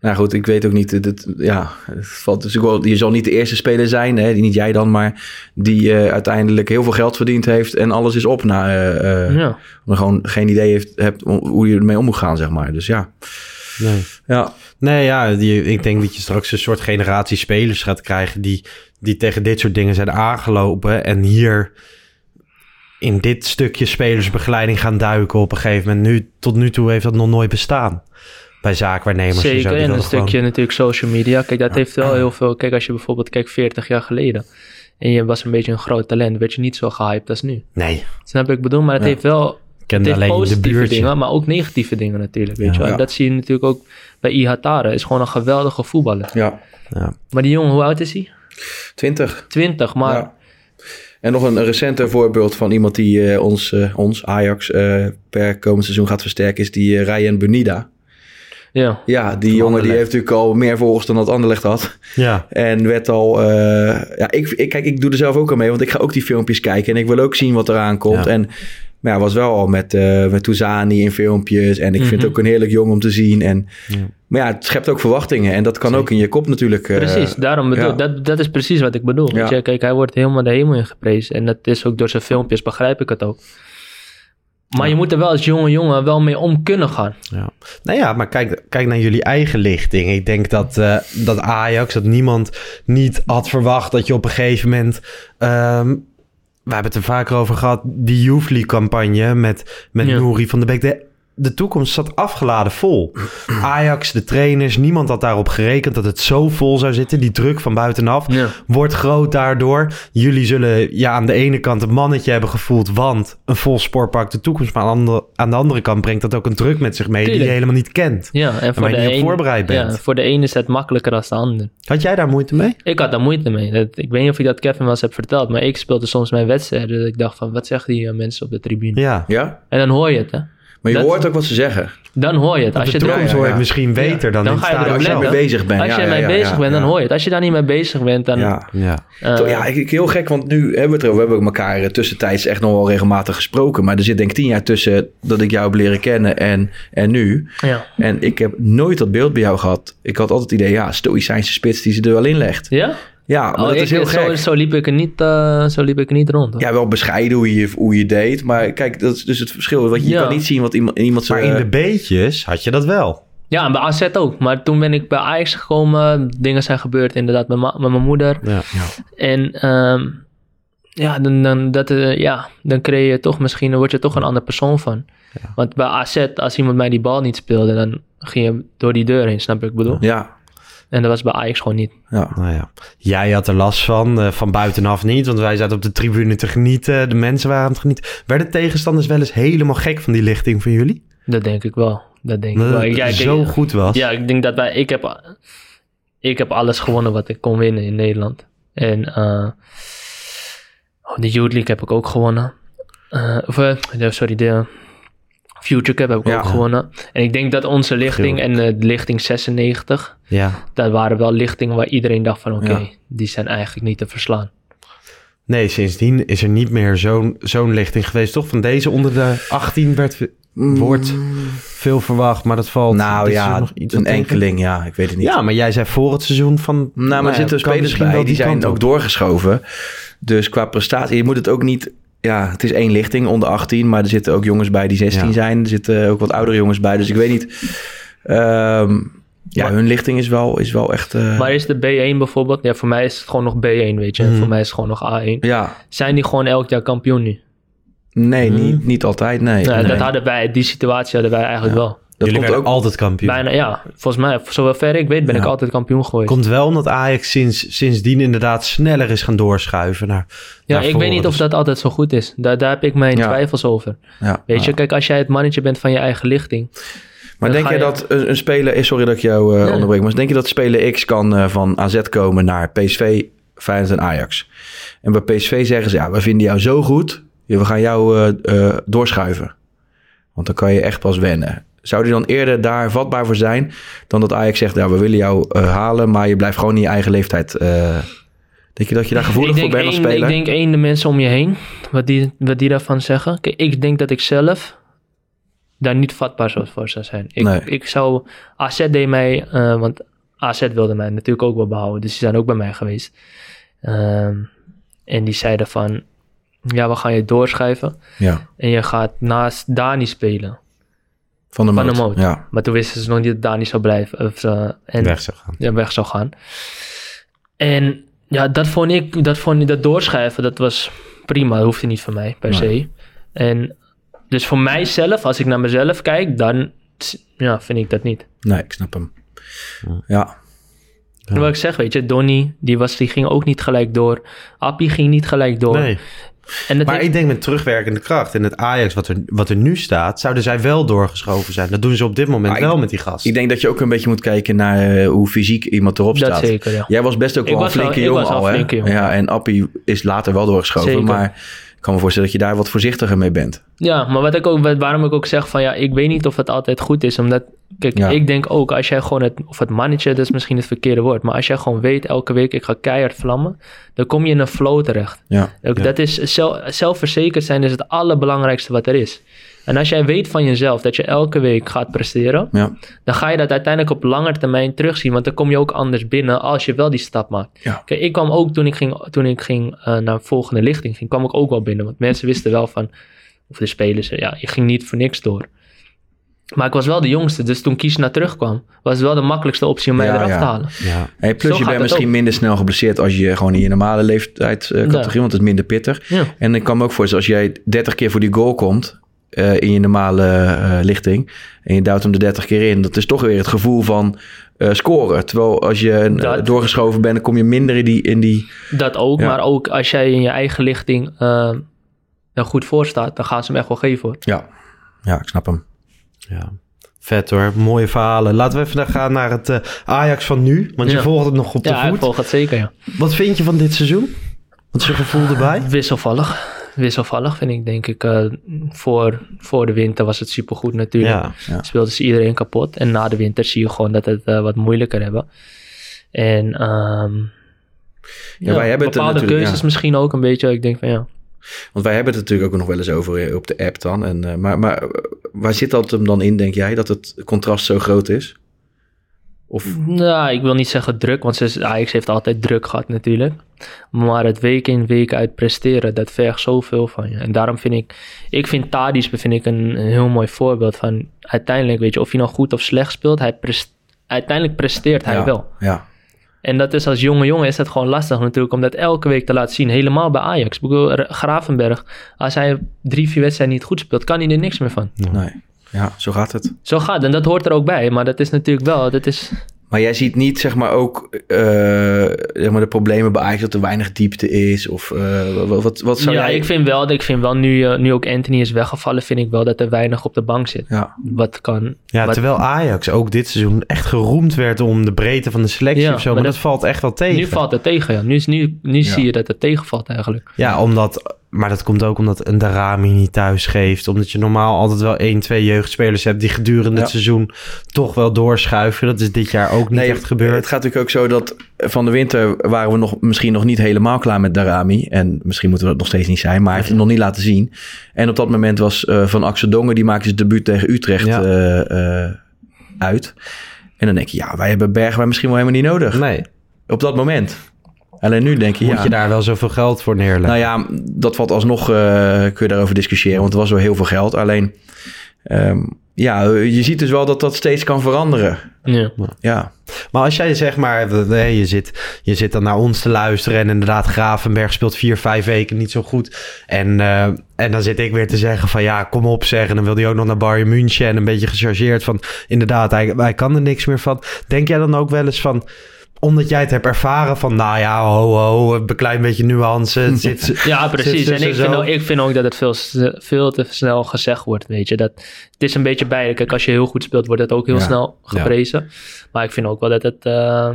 Nou goed, ik weet ook niet. Het, het- ja, het valt dus ook wel, je zal niet de eerste speler zijn, hè, die- niet jij dan, maar die eh, uiteindelijk heel veel geld verdiend heeft en alles is op. Na, eh, eh, ja. Maar gewoon geen idee heeft, hebt hoe je ermee om moet gaan, zeg maar. Dus ja. Nee. Ja. Nee, ja, die, ik denk dat je straks een soort generatie spelers gaat krijgen die, die tegen dit soort dingen zijn aangelopen en hier in dit stukje spelersbegeleiding gaan duiken op een gegeven moment. Nu, tot nu toe heeft dat nog nooit bestaan bij zaakwaarnemers. en zo, Zeker, en een gewoon- stukje natuurlijk social media. Kijk, dat heeft wel heel veel... Kijk, als je bijvoorbeeld kijkt 40 jaar geleden... en je was een beetje een groot talent... werd je niet zo gehyped als nu. Nee, Snap ik bedoel? Maar het Ja. heeft wel... Het kende heeft alleen de positieve buurtje. dingen, maar ook negatieve dingen natuurlijk, weet je wel. Ja. En dat zie je natuurlijk ook bij Ihatare. Is gewoon een geweldige voetballer. Ja. Ja. Maar die jongen, hoe oud is hij? 20. 20, maar... Ja. En nog een, recenter voorbeeld van iemand die eh, ons, eh, ons, Ajax, eh, per komend seizoen gaat versterken, is die Ryan Benida. Ja. Ja, die jongen die heeft natuurlijk al meer volgers dan dat Anderlecht had. Ja, En werd al... eh, ja, ik, ik, kijk, ik doe er zelf ook aan mee, want ik ga ook die filmpjes kijken. En ik wil ook zien wat eraan komt. Ja. En maar ja, was wel al met, eh met Touzani in filmpjes. En ik vind Mhm. het ook een heerlijk jong om te zien. En, Ja. Maar ja, het schept ook verwachtingen. En dat kan ook in je kop natuurlijk. eh, Precies, daarom bedoel, ja. dat, dat is precies wat ik bedoel. Ja. Kijk, hij wordt helemaal de hemel in geprezen. En dat is ook door zijn filmpjes, begrijp ik het ook. Maar je moet er wel als jonge jongen wel mee om kunnen gaan. Ja. Nou ja, maar kijk, kijk naar jullie eigen lichting. Ik denk dat, eh, dat Ajax, dat niemand niet had verwacht dat je op een gegeven moment... ehm, we hebben het er vaker over gehad, die Youth League campagne met, met Ja. Nouri van de Beek. De, de toekomst zat afgeladen vol. Ajax, de trainers, niemand had daarop gerekend dat het zo vol zou zitten. Die druk van buitenaf Ja. wordt groot daardoor. Jullie zullen ja, aan de ene kant een mannetje hebben gevoeld, want een vol sportpark de toekomst. Maar aan de, andere, aan de andere kant brengt dat ook een druk met zich mee die je helemaal niet kent. Ja, en voor waar de je niet voorbereid bent. Ja, voor de ene is het makkelijker dan de ander. Had jij daar moeite mee? Ik had daar moeite mee. Dat, ik weet niet of ik dat Kevin wel eens heb verteld, maar ik speelde soms mijn wedstrijden. Dat ik dacht van, wat zeggen die eh, mensen op de tribune? Ja. Ja, En dan hoor je het, hè. Maar je Dat- hoort ook wat ze zeggen. Dan hoor je het. Als de je er- toekomst ja, hoor het misschien beter dan, Dan ga je Als je ermee bezig bent. Als ja, je ja, ermee ja, bezig ja, bent, dan ja. hoor je het. Als je daar niet mee bezig bent, dan... Ja. Ja. Toch, ja, ik, ik- heel gek, want nu hebben we het erover. We hebben elkaar eh, tussentijds echt nog wel regelmatig gesproken. Maar er zit denk ik tien jaar tussen dat ik jou heb leren kennen en, en nu. ja. En ik heb nooit dat beeld bij jou gehad. Ik had altijd het idee, ja, stoïcijnse spits die ze er wel in legt. Ja? Ja, maar Oh, dat ik- is heel zo, gek. zo liep ik er niet, eh, zo liep ik er niet rond. hoor. Ja, wel bescheiden hoe je, hoe je deed. Maar kijk, dat is dus het verschil. Want je Ja. kan niet zien wat iemand, iemand Maar in de beetjes had je dat wel. Ja, en bij AZ ook. Maar toen ben ik bij Ajax gekomen. Dingen zijn gebeurd inderdaad met, ma- met mijn moeder. Ja. En ehm, ja, dan, dan, dat, eh, ja, dan creëer je toch misschien, dan word je toch een andere persoon van. Want bij AZ, als iemand mij die bal niet speelde, dan ging je door die deur heen, snap je wat ik bedoel? Ja, En dat was bij Ajax gewoon niet. ja. Nou ja. Jij had er last van, eh, van buitenaf niet. Want wij zaten op de tribune te genieten. De mensen waren aan het genieten. Werden tegenstanders wel eens helemaal gek van die lichting van jullie? Dat denk ik wel. Dat denk ik Dat wel. Ja, ik- zo goed was. Ja, ik denk dat wij, ik heb, ik heb alles gewonnen wat ik kon winnen in Nederland. En eh, oh, de Youth League heb ik ook gewonnen. Eh, of, sorry, de Future Cup heb ik Ja. ook gewonnen. En ik denk dat onze lichting en eh, de lichting 96, Ja. dat waren wel lichtingen waar iedereen dacht van oké, Ja. die zijn eigenlijk niet te verslaan. Nee, sindsdien is er niet meer zo'n zo'n lichting geweest. Toch van deze onder de 18 werd, wordt veel verwacht. Maar dat valt... Nou is ja, nog iets een enkeling, ja, ik weet het niet. Ja, maar jij zei voor het seizoen van... Nou, maar er zitten spelers bij, die zijn ook op. doorgeschoven. Dus qua prestatie, je moet het ook niet... Ja, het is één lichting onder 18, maar er zitten ook jongens bij die 16 Ja. zijn. Er zitten ook wat oudere jongens bij, dus ik weet niet. Ehm, ja, Maar- hun lichting is wel, is wel echt... eh, Maar is de B1 bijvoorbeeld, ja, voor mij is het gewoon nog B1, weet je. En Mhm. voor mij is het gewoon nog A1. ja, Zijn die gewoon elk jaar kampioen nu? nee, niet, niet altijd, nee. Nou, nee. Dat hadden wij, die situatie hadden wij eigenlijk wel. Dat Jullie komt werden ook... altijd kampioen. Bijna, ja. Volgens mij, voor zover ik weet, ben Ja. ik altijd kampioen geweest. Komt wel omdat Ajax sinds, sindsdien inderdaad sneller is gaan doorschuiven naar ja, naar ik voren. weet niet of dat altijd zo goed is. Daar, daar heb ik mijn Ja. twijfels over. Ja, Weet je, kijk, als jij het mannetje bent van je eigen lichting. Maar denk je- dat een, een speler... Sorry dat ik jou eh, Nee. onderbreek. Maar denk je dat speler X kan eh, van AZ komen naar PSV, Feyenoord en Ajax? En bij PSV zeggen ze... Ja, we vinden jou zo goed. We gaan jou eh, eh, doorschuiven. Want dan kan je echt pas wennen. Zou die dan eerder daar vatbaar voor zijn... dan dat Ajax zegt... Ja, we willen jou eh, halen... maar je blijft gewoon in je eigen leeftijd... eh, denk je dat je daar gevoelig voor bent als speler? Ik denk één, de mensen om je heen. Wat die, wat die daarvan zeggen. Kijk, ik denk dat ik zelf daar niet vatbaar voor zou zijn. Ik, Nee. ik zou... AZ deed mij... eh, want AZ wilde mij natuurlijk ook wel behouden. Dus die zijn ook bij mij geweest. Ehm, en die zeiden van... Ja, we gaan je doorschuiven. Ja, En je gaat naast Dani spelen. Van de Van moot. de moot. Ja, Maar toen wisten ze nog niet dat Dani zou blijven. Of, eh, en weg zou gaan. ja, weg zou gaan. En ja, dat vond ik, dat, vond ik, dat doorschrijven, dat was prima. Dat hoefde niet van mij, per se. En dus voor mijzelf, als ik naar mezelf kijk, dan ja, vind ik dat niet. nee, ik snap hem. Ja, En wat ik zeg, weet je, Donny, die, was, die ging ook niet gelijk door. Appie ging niet gelijk door. Nee. En dat Maar heeft- ik denk met terugwerkende kracht in het Ajax wat er, wat er nu staat, zouden zij wel doorgeschoven zijn. Dat doen ze op dit moment Maar ik- wel met die gast. Ik denk dat je ook een beetje moet kijken naar eh, hoe fysiek iemand erop dat staat. zeker, ja. Jij was best ook Ik wel een flinke jongen al, hè? flinke jongen. Ja, en Appie is later wel doorgeschoven. Zeker. Maar ik kan me voorstellen dat je daar wat voorzichtiger mee bent. Ja, maar wat ik ook, waarom ik ook zeg van ja, ik weet niet of het altijd goed is. Omdat, kijk, Ja. ik denk ook als jij gewoon het, of het mannetje, dat is misschien het verkeerde woord. Maar als jij gewoon weet elke week, ik ga keihard vlammen. Dan kom je in een flow terecht. Ja, Ook Dat is, zelf, zelfverzekerd zijn is het allerbelangrijkste wat er is. En als jij weet van jezelf dat je elke week gaat presteren, ja, dan ga je dat uiteindelijk op lange termijn terugzien. Want dan kom je ook anders binnen als je wel die stap maakt. Ja. Kijk, ik kwam ook toen ik, ging, toen ik ging, eh, naar volgende lichting ging, kwam ik ook wel binnen. Want mensen wisten wel van, of de spelers, ja, je ging niet voor niks door. Maar ik was wel de jongste, dus toen Kies naar terugkwam, was het wel de makkelijkste optie om mij Ja, eraf ja. te halen. ja. Hey, plus Zo je bent misschien ook. minder snel geblesseerd als je gewoon in je normale leeftijdscategorie, Ja. want het is minder pittig. En ik kan me ook voorstellen, als jij 30 keer voor die goal komt eh, in je normale eh, lichting en je duwt hem er 30 keer in, dat is toch weer het gevoel van eh, scoren. Terwijl als je Dat- doorgeschoven bent, dan kom je minder in die... In die Dat ook, Ja. maar ook als jij in je eigen lichting eh, er goed voor staat, dan gaan ze hem echt wel geven hoor. ja. ja, ik snap hem. Ja. Vet hoor, mooie verhalen. Laten we even gaan naar het eh, Ajax van nu, want je volgt het nog op de Ja, ik voet. volg het zeker, ja. Wat vind je van dit seizoen? Wat is je gevoel erbij? Wisselvallig. Wisselvallig vind ik, denk ik. eh, voor, voor de winter was het supergoed natuurlijk. Ja, Speelden ze iedereen kapot. En na de winter zie je gewoon dat het eh, wat moeilijker hebben. En ehm, ja, wij hebben het bepaalde keuzes misschien ook een beetje. Ik denk van ja. Want wij hebben het natuurlijk ook nog wel eens over eh, op de app dan. En, maar, maar waar zit dat hem dan in, denk jij, dat het contrast zo groot is? Of, Nou, ik wil niet zeggen druk, want Ajax heeft altijd druk gehad natuurlijk. Maar het week in, week uit presteren, dat vergt zoveel van je. En daarom vind ik, ik vind Tadic vind ik een, een heel mooi voorbeeld van uiteindelijk, weet je, of hij nou goed of slecht speelt, hij uiteindelijk presteert hij ja, wel. Ja, En dat is als jonge jongen is dat gewoon lastig natuurlijk om dat elke week te laten zien. Helemaal bij Ajax. Ik bedoel, Gravenberg, als hij drie, vier wedstrijden niet goed speelt, kan hij er niks meer van. nee. Ja, zo gaat het. Zo gaat het. En dat hoort er ook bij. Maar dat is natuurlijk wel, dat is... Maar jij ziet niet, zeg maar, ook eh, zeg maar de problemen bij Ajax dat er weinig diepte is? Of eh, wat, wat, wat zou ja, jij... ik vind wel, ik vind wel nu, eh, nu ook Anthony is weggevallen, vind ik wel dat er weinig op de bank zit. Ja, Wat kan. Ja, wat- terwijl Ajax ook dit seizoen echt geroemd werd om de breedte van de selectie Ja, of zo. Maar, maar dat, dat- valt echt wel tegen. nu valt het tegen, ja. Nu, is, nu, nu zie je dat het tegenvalt eigenlijk. Ja, omdat, maar dat komt ook omdat een Darami niet thuis geeft. Omdat je normaal altijd wel één, twee jeugdspelers hebt die gedurende Ja. het seizoen toch wel doorschuiven. Dat is dit jaar ook niet echt gebeurd. Het gaat natuurlijk ook zo dat van de winter waren we nog, misschien nog niet helemaal klaar met Darami. En misschien moeten we dat nog steeds niet zijn, maar hij heeft het nog niet laten zien. En op dat moment was eh, Van Axel Dongen, die maakte zijn debuut tegen Utrecht Ja. eh, eh, uit. En dan denk je, ja, wij hebben Bergwijn misschien wel helemaal niet nodig. Nee, Op dat moment. Alleen nu denk je, moet ja, je daar wel zoveel geld voor neerleggen. nou ja, dat valt alsnog, eh, kun je daarover discussiëren, want er was wel heel veel geld. Alleen, ehm, ja, je ziet dus wel dat dat steeds kan veranderen. Ja. Ja, Maar als jij zeg maar, je zit, je zit dan naar ons te luisteren en inderdaad Gravenberg speelt vier, vijf weken niet zo goed. En, eh, en dan zit ik weer te zeggen van ja, kom op zeg. En dan wil hij ook nog naar Bayern München en een beetje gechargeerd van inderdaad, hij, hij kan er niks meer van. Denk jij dan ook wel eens van, omdat jij het hebt ervaren van nou ja, ho ho, een klein beetje nuance. Het zit, Ja, precies. En ik vind, ook, ik vind ook dat het veel, veel te snel gezegd wordt, weet je. Dat, het is een beetje beide. Kijk, als je heel goed speelt, wordt het ook heel Ja. snel geprezen. Maar ik vind ook wel dat het eh,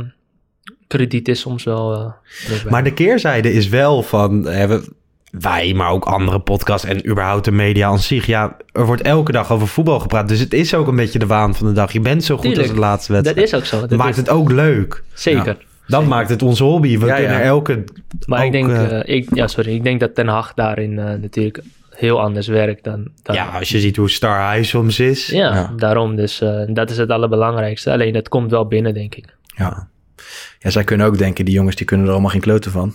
krediet is soms wel... eh. Maar de keerzijde is wel van hè, we- wij, maar ook andere podcasts en überhaupt de media aan zich. Ja, er wordt elke dag over voetbal gepraat. Dus het is ook een beetje de waan van de dag. Je bent zo goed Tuurlijk. als de laatste dat wedstrijd. is ook zo. Dat Dat maakt is- het ook leuk. Zeker. Dat maakt het onze hobby. We Ja, kunnen ja. elke... Maar ook, ik denk, eh, eh, ik, ja, sorry, ik denk dat Ten Hag daarin eh, natuurlijk heel anders werkt dan... dan ja, als je ziet hoe star hij soms is. Ja, Ja. daarom. Dus eh, dat is het allerbelangrijkste. Alleen dat komt wel binnen, denk ik. ja. Ja, zij kunnen ook denken, die jongens die kunnen er allemaal geen kloten van.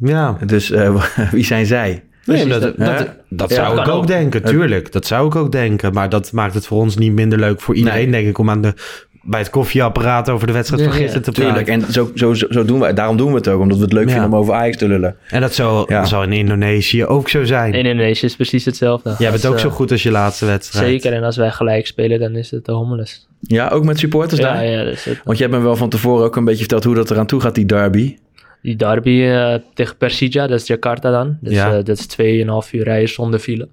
Ja. Dus eh, wie zijn zij? Nee, Precies, dat, dat- dat, dat zou ik ook ook. denken, tuurlijk. Dat zou ik ook denken. Maar dat maakt het voor ons niet minder leuk voor iedereen, denk ik, om aan de, bij het koffieapparaat over de wedstrijd van Ja, gisteren te praten. Tuurlijk, en zo, zo, zo, doen we, daarom doen we het ook. Omdat we het leuk Ja. vinden om over Ajax te lullen. En dat zal, Ja. zal in Indonesië ook zo zijn. In Indonesië is precies hetzelfde. Jij bent Als, ook zo eh, goed als je laatste wedstrijd. Zeker, en als wij gelijk spelen, dan is het de hommeles. Ja, ook met supporters Ja, daar? ja, het, Want jij hebt me wel van tevoren ook een beetje verteld hoe dat eraan toe gaat, die derby. Die derby eh, tegen Persija, dat is Jakarta dan. Dus Ja. eh, dat is 2,5 uur rijden zonder file.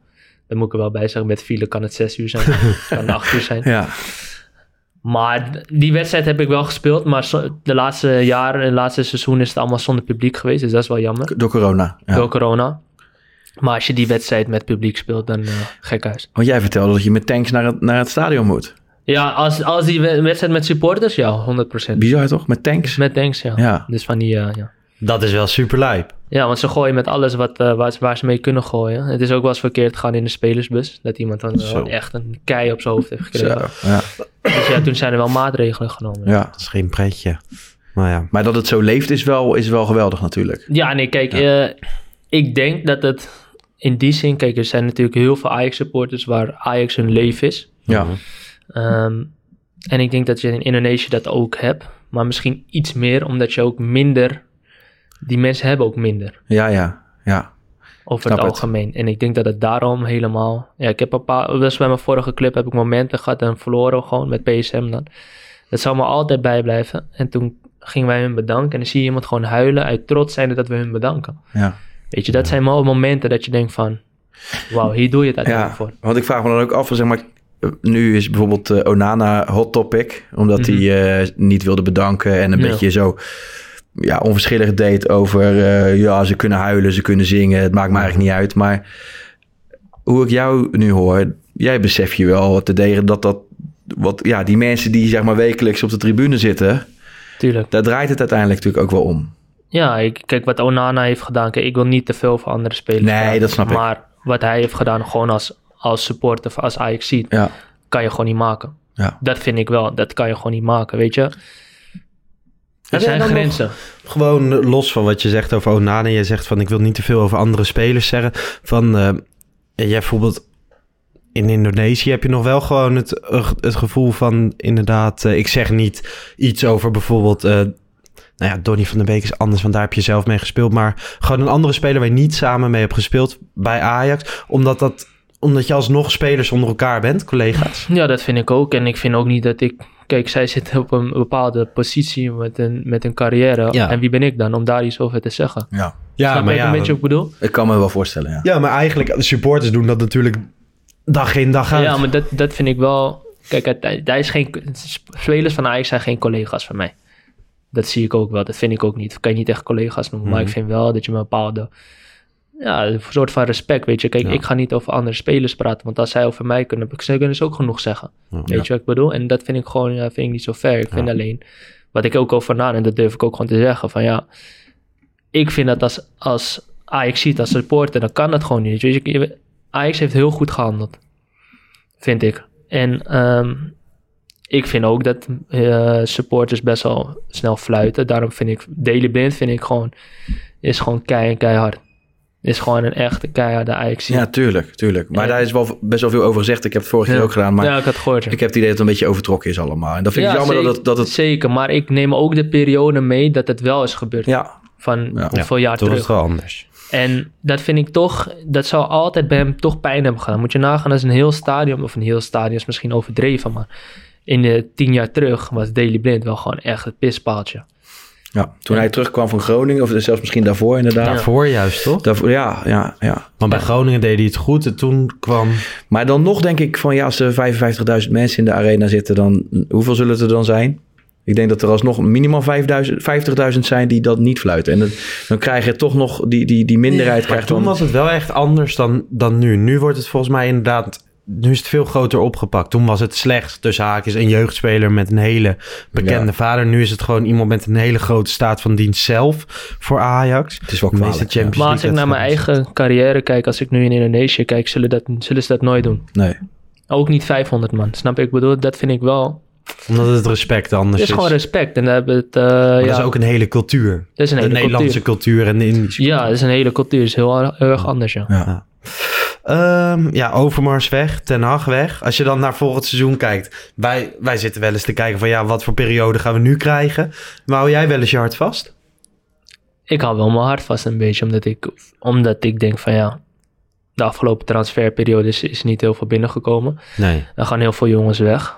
Daar moet ik er wel bij zeggen, met file kan het 6 uur zijn, kan 8 uur zijn. Ja, Maar die wedstrijd heb ik wel gespeeld, maar de laatste jaren, het laatste seizoen is het allemaal zonder publiek geweest. Dus dat is wel jammer, door corona. Ja. door corona. Maar als je die wedstrijd met publiek speelt, dan eh gek huis. Want jij vertelde dat je met tanks naar het, naar het stadion moet. Ja, als, als die we- wedstrijd met supporters, ja, 100%. Bizar toch? Met tanks? Met tanks, ja. Ja. Dus van die, eh, ja. Dat is wel super lijp. Ja, want ze gooien met alles wat, eh, waar, ze- waar ze mee kunnen gooien. Het is ook wel eens verkeerd gegaan in de spelersbus. Dat iemand dan gewoon echt een kei op zijn hoofd heeft Zo, gekregen. ja. Dus ja, toen zijn er wel maatregelen genomen. Ja, ja. Dat is geen pretje. Maar ja. Maar dat het zo leeft is wel, is wel geweldig natuurlijk. nee, kijk, eh, ik denk dat het in die zin... Kijk, er zijn natuurlijk heel veel Ajax-supporters waar Ajax hun leven is. Ja, Ehm, en ik denk dat je in Indonesië dat ook hebt. Maar misschien iets meer, omdat je ook minder... Die mensen hebben ook minder. ja, ja. ja. over Snap het het. algemeen. En ik denk dat het daarom helemaal... Ja, ik heb een paar... Dus bij mijn vorige club heb ik momenten gehad en verloren gewoon met PSM dan. Dat zal me altijd bijblijven. En toen gingen wij hun bedanken en dan zie je iemand gewoon huilen uit trots zijn dat we hun bedanken. ja. Weet je, dat zijn wel momenten dat je denkt van... Wauw, hier doe je het uiteindelijk Ja, voor. want ik vraag me dan ook af, zeg maar, nu is bijvoorbeeld eh, Onana hot topic, omdat Mhm. hij eh, niet wilde bedanken en een beetje zo ja, onverschillig deed over, eh, ja, ze kunnen huilen, ze kunnen zingen, het maakt me eigenlijk niet uit. Maar hoe ik jou nu hoor, jij besef je wel te degen dat dat, wat, ja, die mensen die zeg maar wekelijks op de tribune zitten, Tuurlijk. daar draait het uiteindelijk natuurlijk ook wel om. Ja, ik, kijk wat Onana heeft gedaan. Kijk, ik wil niet te veel voor andere spelers Nee, dat snap ik. Maar wat hij heeft gedaan, gewoon als, als supporter, als Ajax ziet, Ja, kan je gewoon niet maken. ja. Dat vind ik wel. Dat kan je gewoon niet maken, weet je. Er zijn grenzen. Gewoon los van wat je zegt over Onana. Je zegt van ik wil niet te veel over andere spelers zeggen. Van eh, jij bijvoorbeeld in Indonesië heb je nog wel gewoon het, het gevoel van inderdaad. eh, ik zeg niet iets over bijvoorbeeld. eh, nou ja, Donny van der Beek is anders, want daar heb je zelf mee gespeeld. Maar gewoon een andere speler waar je niet samen mee hebt gespeeld bij Ajax. Omdat, dat, omdat je alsnog spelers onder elkaar bent, collega's. Ja, dat vind ik ook. En ik vind ook niet dat ik... Kijk, zij zitten op een bepaalde positie met een, met een carrière. Ja. En wie ben ik dan om daar iets over te zeggen? ja. Ja, Snap je een beetje wat ik bedoel? Ik kan me wel voorstellen, ja. ja, maar eigenlijk, de supporters doen dat natuurlijk dag in dag uit. Ja, maar dat, dat vind ik wel... Kijk, hij is geen, spelers van Ajax zijn geen collega's van mij. Dat zie ik ook wel. Dat vind ik ook niet. Dat kan je niet echt collega's noemen. Maar Mhm. ik vind wel dat je een bepaalde... Ja, een soort van respect, weet je. Kijk, Ja. ik ga niet over andere spelers praten. Want als zij over mij kunnen, ze kunnen ze ook genoeg zeggen. Ja. Weet je wat ik bedoel? En dat vind ik gewoon ja, vind ik niet zo fair. Ik vind alleen... Wat ik ook over na, en dat durf ik ook gewoon te zeggen. Van ja, ik vind dat als, als Ajax ziet als supporter, dan kan dat gewoon niet. Weet je, Ajax heeft heel goed gehandeld. Vind ik. En ehm, ik vind ook dat eh, supporters best wel snel fluiten. Daarom vind ik, Daily Blind vind ik gewoon, is gewoon kei en keihard. Is gewoon een echte keiharde Ajax. Ja, tuurlijk, tuurlijk. Maar daar is wel best wel veel over gezegd. Ik heb het vorige keer Ja. ook gedaan, maar ja, ik had het gehoord. ik heb het idee dat het een beetje overtrokken is allemaal. En dat vind ik Ja, jammer dat zeker, het... Dat het Zeker, maar ik neem ook de periode mee dat het wel is gebeurd. ja, Van Ja. hoeveel jaar Toen was terug. het wel anders. En dat vind ik toch, dat zou altijd bij hem toch pijn hebben gedaan. Moet je nagaan als een heel stadion, of een heel stadion is misschien overdreven, maar in de tien jaar terug was Daily Blind wel gewoon echt het pispaaltje. Ja. Toen hij terugkwam van Groningen, of zelfs misschien daarvoor inderdaad. Daarvoor juist, toch? Daarvoor, ja, ja, ja. Want bij Groningen deed hij het goed en toen kwam... Maar dan nog denk ik van ja, als er 55.000 mensen in de arena zitten, dan hoeveel zullen het er dan zijn? Ik denk dat er alsnog minimaal 5000 50.000 zijn die dat niet fluiten. En dan, dan krijg je toch nog die, die, die minderheid. Maar krijgt toen dan, was het wel echt anders dan, dan nu. Nu wordt het volgens mij inderdaad... Nu is het veel groter opgepakt. Toen was het slechts tussen haakjes een jeugdspeler met een hele bekende Ja. vader. Nu is het gewoon iemand met een hele grote staat van dienst zelf voor Ajax. het is wel kwalijk. Champions Maar als ik naar mijn eigen carrière kijk, als ik nu in Indonesië kijk, zullen, dat, zullen ze dat nooit doen. Nee. Ook niet 500 man, snap je? Ik bedoel, dat vind ik wel... Omdat het respect anders Het is. is gewoon respect. En daar hebben we het... eh, Maar ja, dat is ook een hele cultuur. dat is een de hele Nederlandse cultuur. cultuur. en de Indische Ja, dat is een hele cultuur. Het is heel, heel erg anders, ja. Ja. Ehm, ja, Overmars weg, Ten Hag weg. Als je dan naar volgend seizoen kijkt. Wij, wij zitten wel eens te kijken van ja, wat voor periode gaan we nu krijgen. Maar hou jij wel eens je hart vast? Ik hou wel mijn hart vast een beetje, omdat ik, omdat ik denk van ja... De afgelopen transferperiode is, is niet heel veel binnengekomen. Nee. Er gaan heel veel jongens weg.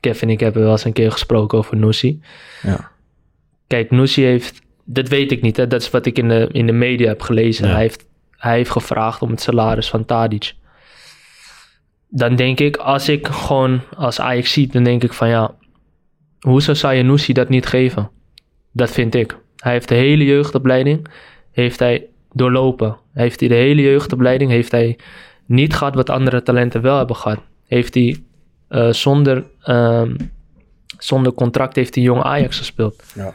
Kevin en ik hebben wel eens een keer gesproken over Noussi. Ja. Kijk, Noussi heeft... Dat weet ik niet, hè. dat is wat ik in de, in de media heb gelezen. Ja. Hij, heeft, hij heeft gevraagd om het salaris van Tadic. Dan denk ik, als ik gewoon als Ajax ziet, dan denk ik van ja... Hoezo zou Noussi dat niet geven? Dat vind ik. Hij heeft de hele jeugdopleiding heeft hij doorlopen. Heeft hij de hele jeugdopleiding heeft hij niet gehad wat andere talenten wel hebben gehad. Heeft hij eh, zonder, ehm, zonder contract heeft hij jong Ajax gespeeld. Ja,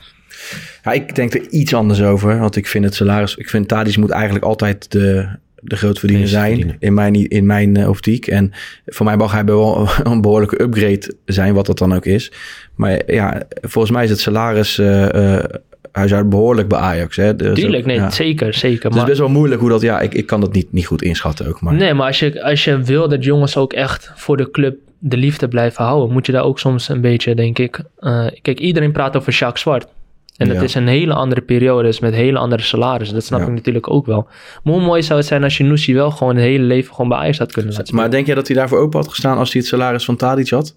ik denk er iets anders over. Want ik vind het salaris... Ik vind Tadic moet eigenlijk altijd de, de grootverdiener zijn. In mijn, in mijn eh, optiek. En voor mij mag hij wel een behoorlijke upgrade zijn. Wat dat dan ook is. Maar ja, volgens mij is het salaris... eh, eh, hij zou behoorlijk bij Ajax. Hè? Dus Tuurlijk, nee, ja. zeker, zeker. Het is Maar, best wel moeilijk hoe dat... Ja, ik, ik kan dat niet, niet goed inschatten ook. Maar nee, maar als je, als je wil dat jongens ook echt voor de club de liefde blijven houden, moet je daar ook soms een beetje, denk ik... kijk, iedereen praat over Jacques Zwart. En dat Ja. is een hele andere periode, is met hele andere salarissen. Dat snap Ja. ik natuurlijk ook wel. Maar hoe mooi zou het zijn als je Noussi wel gewoon het hele leven gewoon bij Ajax had kunnen laten spelen? Maar denk jij dat hij daarvoor open had gestaan als hij het salaris van Tadic had?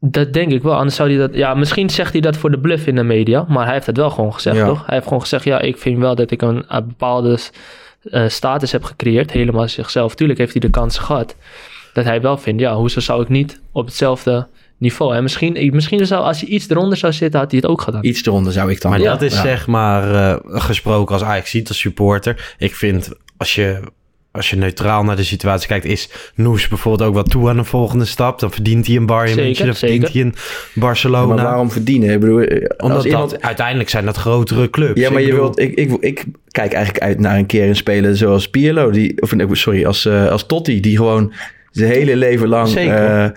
Dat denk ik wel. Anders zou hij dat. Ja, misschien zegt hij dat voor de bluff in de media. Maar hij heeft het wel gewoon gezegd, Ja. toch? Hij heeft gewoon gezegd: ja, ik vind wel dat ik een, een bepaalde eh, status heb gecreëerd. Helemaal zichzelf. Tuurlijk heeft hij de kans gehad. Dat hij wel vindt, ja, hoezo zou ik niet op hetzelfde niveau. En misschien, misschien zou, als hij iets eronder zou zitten, had hij het ook gedaan. Iets eronder zou ik dan Maar dat is ja. zeg maar eh, gesproken als Ajax ziet als supporter. Ik vind als je, als je neutraal naar de situatie kijkt, is Noes bijvoorbeeld ook wel toe aan een volgende stap. Dan verdient hij een Bayern Zeker, München, dan verdient zeker. hij een Barcelona. Maar waarom verdienen? Ik bedoel, eh, Omdat als iemand... dat, uiteindelijk zijn dat grotere clubs. Ja, maar Ik je bedoel- wilt, ik, ik, ik kijk eigenlijk uit naar een keer een speler zoals Pirlo, die, of nee, sorry, als, eh, als Totti, die gewoon zijn hele leven lang. Zeker. eh,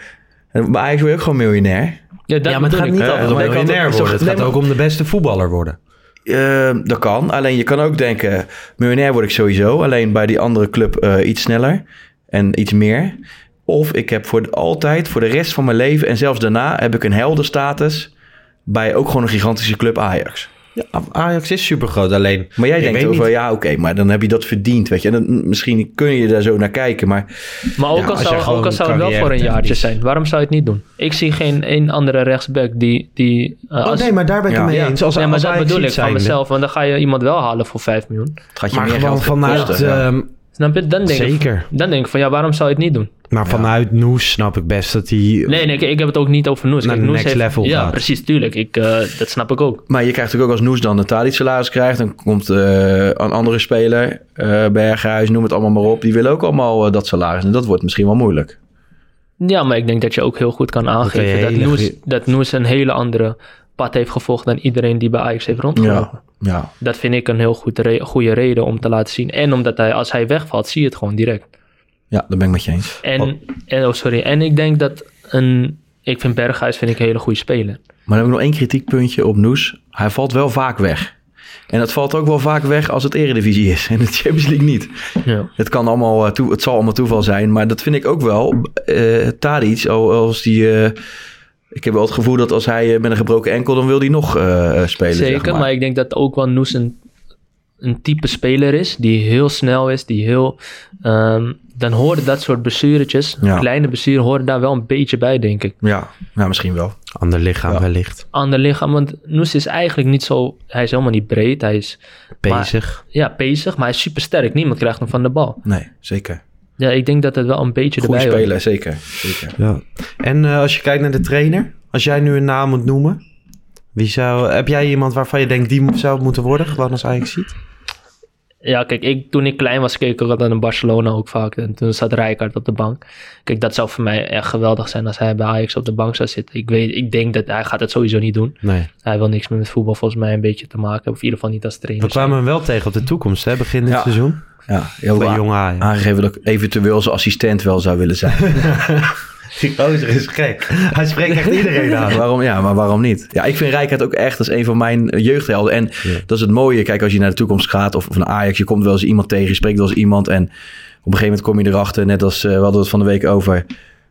maar eigenlijk word je ook gewoon miljonair. Ja, dat ja, maar het gaat ik. niet altijd om miljonair worden. Het gaat ook om de beste voetballer worden. Eh, dat kan. Alleen je kan ook denken, miljonair word ik sowieso. Alleen bij die andere club eh, iets sneller en iets meer. Of ik heb voor de- altijd, voor de rest van mijn leven en zelfs daarna, heb ik een heldenstatus bij ook gewoon een gigantische club Ajax. Ja, Ajax is super groot. Alleen, Maar jij denkt over, ja oké, maar dan heb je dat verdiend, weet je. En dan, misschien kun je daar zo naar kijken, maar Maar ook, Ja, al als zou, ook al zou het wel voor een jaartje zijn. Waarom zou je het niet doen? Ik zie geen een andere rechtsback die... die eh, oh als- nee, maar daar ben ik Ja. het mee eens. Als, nee, maar als dat bedoel ik van mezelf. Want dan ga je iemand wel halen voor 5 miljoen. het gaat je Maar meer gewoon geld vanuit, kosten, ja. ehm, Snap je? Dan denk, Ik, zeker. dan denk ik van ja, waarom zou je het niet doen? Maar vanuit Noes snap ik best dat hij... Nee, nee, ik, ik heb het ook niet over Noes. Naar Kijk, next heeft- level Ja, gaat. precies, tuurlijk. Ik, eh, dat snap ik ook. Maar je krijgt ook ook als Noes dan een salaris krijgt. Dan komt eh, een andere speler, eh Berghuis, noem het allemaal maar op. Die willen ook allemaal dat salaris. En dat wordt misschien wel moeilijk. Ja, maar ik denk dat je ook heel goed kan aangeven dat, Noes, goeie- dat Noes een hele andere pad heeft gevolgd dan iedereen die bij Ajax heeft rondgelopen. ja. Dat vind ik een heel goed re- goede reden om te laten zien. En omdat hij, als hij wegvalt, zie je het gewoon direct. Ja, dat ben ik met je eens. En, Oh. en, oh, sorry. en ik denk dat een... Ik vind Berghuis vind ik een hele goede speler. Maar dan heb ik nog één kritiekpuntje op Noes. Hij valt wel vaak weg. En dat valt ook wel vaak weg als het eredivisie is en de Champions League niet. Ja. Het, kan allemaal, eh, toe, het zal allemaal toeval zijn, maar dat vind ik ook wel. eh Tadic, al- als die... eh, ik heb wel het gevoel dat als hij eh, met een gebroken enkel, dan wil hij nog eh, spelen. Zeker, zeg maar. maar. ik denk dat ook wel Noes een, een type speler is die heel snel is, die heel... ehm, dan horen dat soort blessuretjes, Ja. kleine blessuren, horen daar wel een beetje bij, denk ik. Ja, ja, misschien wel. Ander lichaam Ja. wellicht. Ander lichaam, want Noes is eigenlijk niet zo... Hij is helemaal niet breed, hij is... Bezig. Ja, bezig, maar hij is super sterk. Niemand krijgt hem van de bal. Nee, zeker. Ja, ik denk dat het wel een beetje Goede erbij hoort. speler, zeker. zeker. Ja. En eh, als je kijkt naar de trainer, als jij nu een naam moet noemen, wie zou, heb jij iemand waarvan je denkt die zou moeten worden, gewoon als Ajax ziet? Ja, kijk, ik, toen ik klein was, keek ik altijd naar Barcelona ook vaak. En toen zat Rijkaard op de bank. Kijk, dat zou voor mij echt geweldig zijn als hij bij Ajax op de bank zou zitten. Ik, weet, ik denk dat hij gaat het sowieso niet doen. Nee. Hij wil niks meer met voetbal volgens mij een beetje te maken hebben. Of in ieder geval niet als trainer. We kwamen hem wel tegen op de toekomst, hè, begin dit Ja. seizoen. Ja, heel Bij jonge Ajax. aangegeven dat ik eventueel zijn assistent wel zou willen zijn. Die gozer is gek. Hij spreekt echt iedereen aan. waarom, ja, maar waarom niet? Ja, ik vind Rijkaard ook echt als een van mijn jeugdhelden. En dat is het mooie. Kijk, als je naar de toekomst gaat of, of naar Ajax, je komt wel eens iemand tegen, je spreekt wel eens iemand. En op een gegeven moment kom je erachter, net als eh, we hadden het van de week over.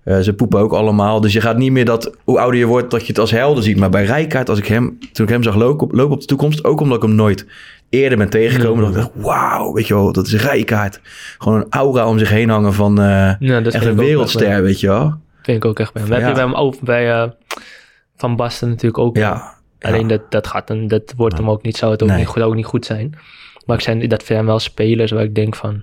eh, ze poepen ook allemaal. Dus je gaat niet meer dat, hoe ouder je wordt, dat je het als helden ziet. Maar bij Rijkaard, als ik hem, toen ik hem zag lopen, lopen op de toekomst, ook omdat ik hem nooit eerder ben tegengekomen, dacht ik, wauw, weet je wel, dat is Rijkaard. Gewoon een aura om zich heen hangen van eh, Ja, dat echt een wel wereldster, weet je wel. Vind ik ook echt bij hem. Dat Ja. heb je bij hem ook bij eh, Van Basten natuurlijk ook. Ja, Alleen dat, dat, gaat hem, dat wordt hem ook niet, zou het ook, Nee. niet, goed, ook niet goed zijn. Maar ik zijn, dat zijn wel spelers waar ik denk van...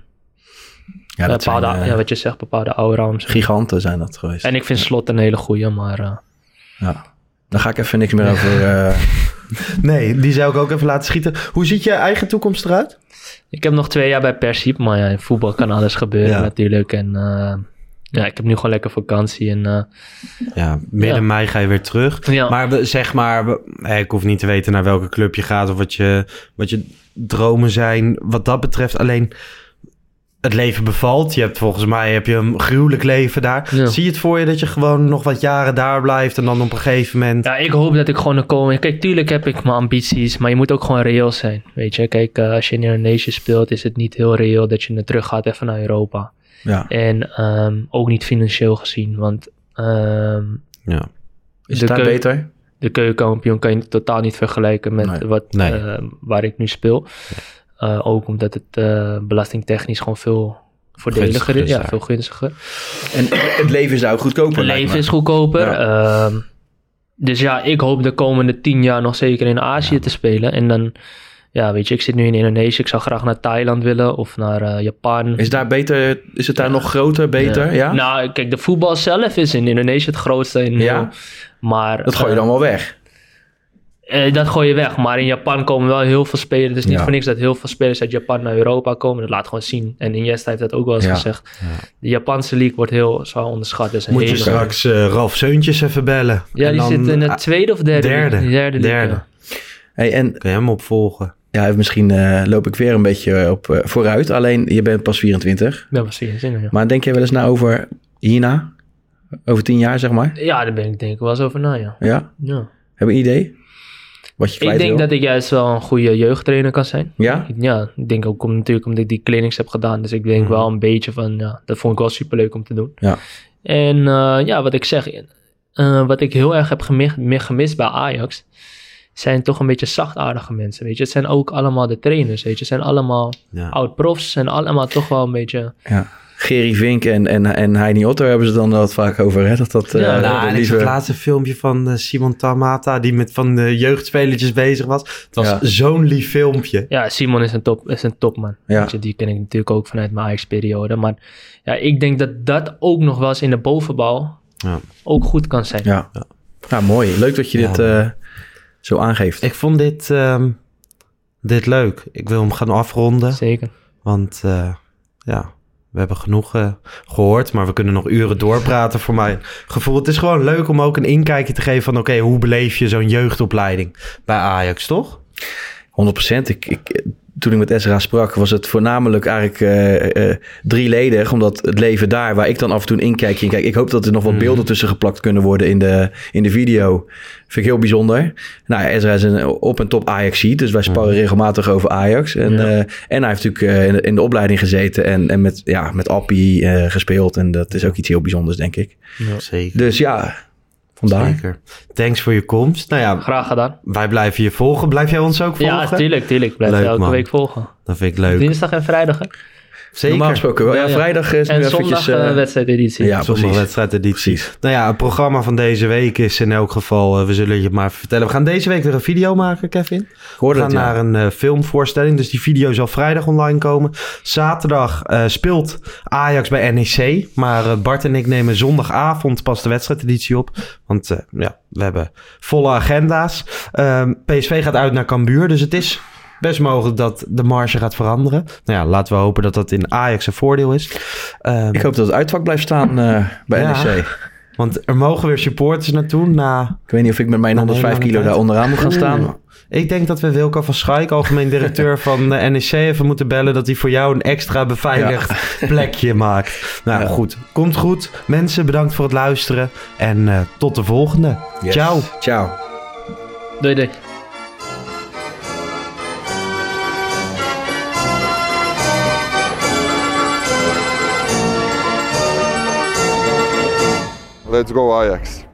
Ja, dat bepaalde, zijn, eh, ja, wat je zegt, bepaalde zich. giganten zijn dat geweest. En ik vind Slot een hele goeie, maar... eh, Ja. Daar ga ik even niks meer over. eh, Nee, die zou ik ook even laten schieten. Hoe ziet je eigen toekomst eruit? Ik heb nog twee jaar bij Persip, maar ja, in voetbal kan alles gebeuren Ja. natuurlijk. En eh, ja, ik heb nu gewoon lekker vakantie. En eh, Ja, midden Ja. mei ga je weer terug. Ja. Maar zeg maar, ik hoef niet te weten naar welke club je gaat of wat je, wat je dromen zijn. Wat dat betreft alleen het leven bevalt. Je hebt volgens mij heb je een gruwelijk leven daar. Ja. Zie je het voor je dat je gewoon nog wat jaren daar blijft en dan op een gegeven moment... ja, ik hoop dat ik gewoon een komen. Kijk, tuurlijk heb ik mijn ambities, maar je moet ook gewoon reëel zijn. Weet je, kijk, eh, als je in Indonesië speelt, is het niet heel reëel dat je er terug gaat even naar Europa. Ja. En ehm, ook niet financieel gezien, want ehm, Ja. Is het daar beter? de keukenkampioen kan je totaal niet vergelijken met Nee. wat, Nee. eh, waar ik nu speel. Eh, ook omdat het eh, belastingtechnisch gewoon veel voordeliger Gunstiger is. Ja, daar. veel gunstiger. En het leven is ook goedkoper. Het leven is goedkoper. Ja. Ehm, dus ja, ik hoop de komende tien jaar nog zeker in Azië te spelen. En dan, ja, weet je, ik zit nu in Indonesië. Ik zou graag naar Thailand willen of naar eh, Japan. Is daar beter? Is het daar nog groter, beter? Ja. Nou, kijk, de voetbal zelf is in Indonesië het grootste. In, Ja. Maar, dat gooi je eh, dan wel weg. Eh, dat gooi je weg. Maar in Japan komen wel heel veel spelers. Het is niet Ja. voor niks dat heel veel spelers uit Japan naar Europa komen. Dat laat gewoon zien. En Iniesta heeft dat ook wel eens Ja. gezegd. De Japanse league wordt heel zwaar onderschat. Een Moet je straks eh, Ralf Seuntjes even bellen. Ja, En die dan, zit in ah, het tweede of derde? derde. Derde. Hey, en Kun je hem opvolgen? Ja, misschien eh, loop ik weer een beetje op eh, vooruit. Alleen je bent pas 24. Dat was zeer zin in, ja. Maar denk je wel eens na over hierna? Over tien jaar, zeg maar? Ja, daar ben ik denk ik wel eens over na, ja. Ja? ja. Heb je een idee? Wat je Ik kwijt denk wil? dat ik juist wel een goede jeugdtrainer kan zijn. Ja? Ja, ik denk ook om, natuurlijk omdat ik die clinics heb gedaan. Dus ik denk wel een beetje van, ja, dat vond ik wel superleuk om te doen. Ja. En eh, ja, wat ik zeg, eh, wat ik heel erg heb gemist, gemist bij Ajax, zijn toch een beetje zachtaardige mensen, weet je. Het zijn ook allemaal de trainers, weet je. Het zijn allemaal Ja. oud-profs en allemaal toch wel een beetje... ja. Gerry Vink en, en, en Heini Otto hebben ze dan wat vaak over. Hè? Dat, dat, Ja, eh, nou, en lieve- het laatste filmpje van eh, Simon Tamata, die met van de jeugdspelertjes bezig was. Het was Ja. zo'n lief filmpje. Ja, Simon is een, top, is een topman. Ja. Weet je, die ken ik natuurlijk ook vanuit mijn Ajax-periode. Maar ja, ik denk dat dat ook nog wel eens in de bovenbouw Ja. ook goed kan zijn. Ja. ja, mooi. Leuk dat je Ja, dit. Zo aangeeft. Ik vond dit, ehm, dit leuk. Ik wil hem gaan afronden, Zeker. want eh, ja, we hebben genoeg eh, gehoord, maar we kunnen nog uren doorpraten voor mijn gevoel. Het is gewoon leuk om ook een inkijkje te geven van oké, hoe beleef je zo'n jeugdopleiding bij Ajax, toch? 100 Ik, ik, toen ik met Ezra sprak, was het voornamelijk eigenlijk eh, eh, drieledig. Omdat het leven daar, waar ik dan af en toe in kijk, kijk, ik hoop dat er nog wat Mhm. beelden tussen geplakt kunnen worden in de, in de video. Vind ik heel bijzonder. Nou, Ezra is een op- en top ajax dus wij sparren regelmatig over Ajax. En, Ja. eh, en hij heeft natuurlijk in, de, in de opleiding gezeten en, en met, ja, met Appie gespeeld. En dat is ook iets heel bijzonders, denk ik. Zeker. Dus ja, vandaar. Zeker. Thanks voor je komst. Nou ja, Graag gedaan. wij blijven je volgen. Blijf jij ons ook volgen? Ja, tuurlijk, tuurlijk. Blijf Leuk, je elke man. week volgen. Dat vind ik leuk. Dinsdag en vrijdag. Hè? Zeker. Normaal gesproken wel. Ja, Ja, ja. vrijdag is nu En eventjes... zondag eh, eh, wedstrijdeditie. ja, Zondag precies. wedstrijdeditie. Precies. Nou ja, het programma van deze week is in elk geval, eh, we zullen je het maar vertellen. We gaan deze week weer een video maken, Kevin. Ik We gaan het, ja. naar een filmvoorstelling, dus die video zal vrijdag online komen. Zaterdag eh, speelt Ajax bij NEC, maar Bart en ik nemen zondagavond pas de wedstrijdeditie op. Want eh, ja, we hebben volle agenda's. Ehm, PSV gaat uit naar Cambuur, dus het is best mogelijk dat de marge gaat veranderen. Nou ja, laten we hopen dat dat in Ajax een voordeel is. Ehm, Ik hoop dat het uitvak blijft staan eh, bij Ja. NEC. want er mogen weer supporters naartoe na Ik weet niet of ik met mijn Na 105 een hele kilo daar onderaan moet gaan staan. Ik denk dat we Wilco van Schaik, algemeen directeur van de NEC, even moeten bellen dat hij voor jou een extra beveiligd plekje maakt. Nou Ja. goed, komt goed. Mensen, bedankt voor het luisteren en eh, tot de volgende. Yes. Ciao. Ciao. Doei doei. Let's go Ajax.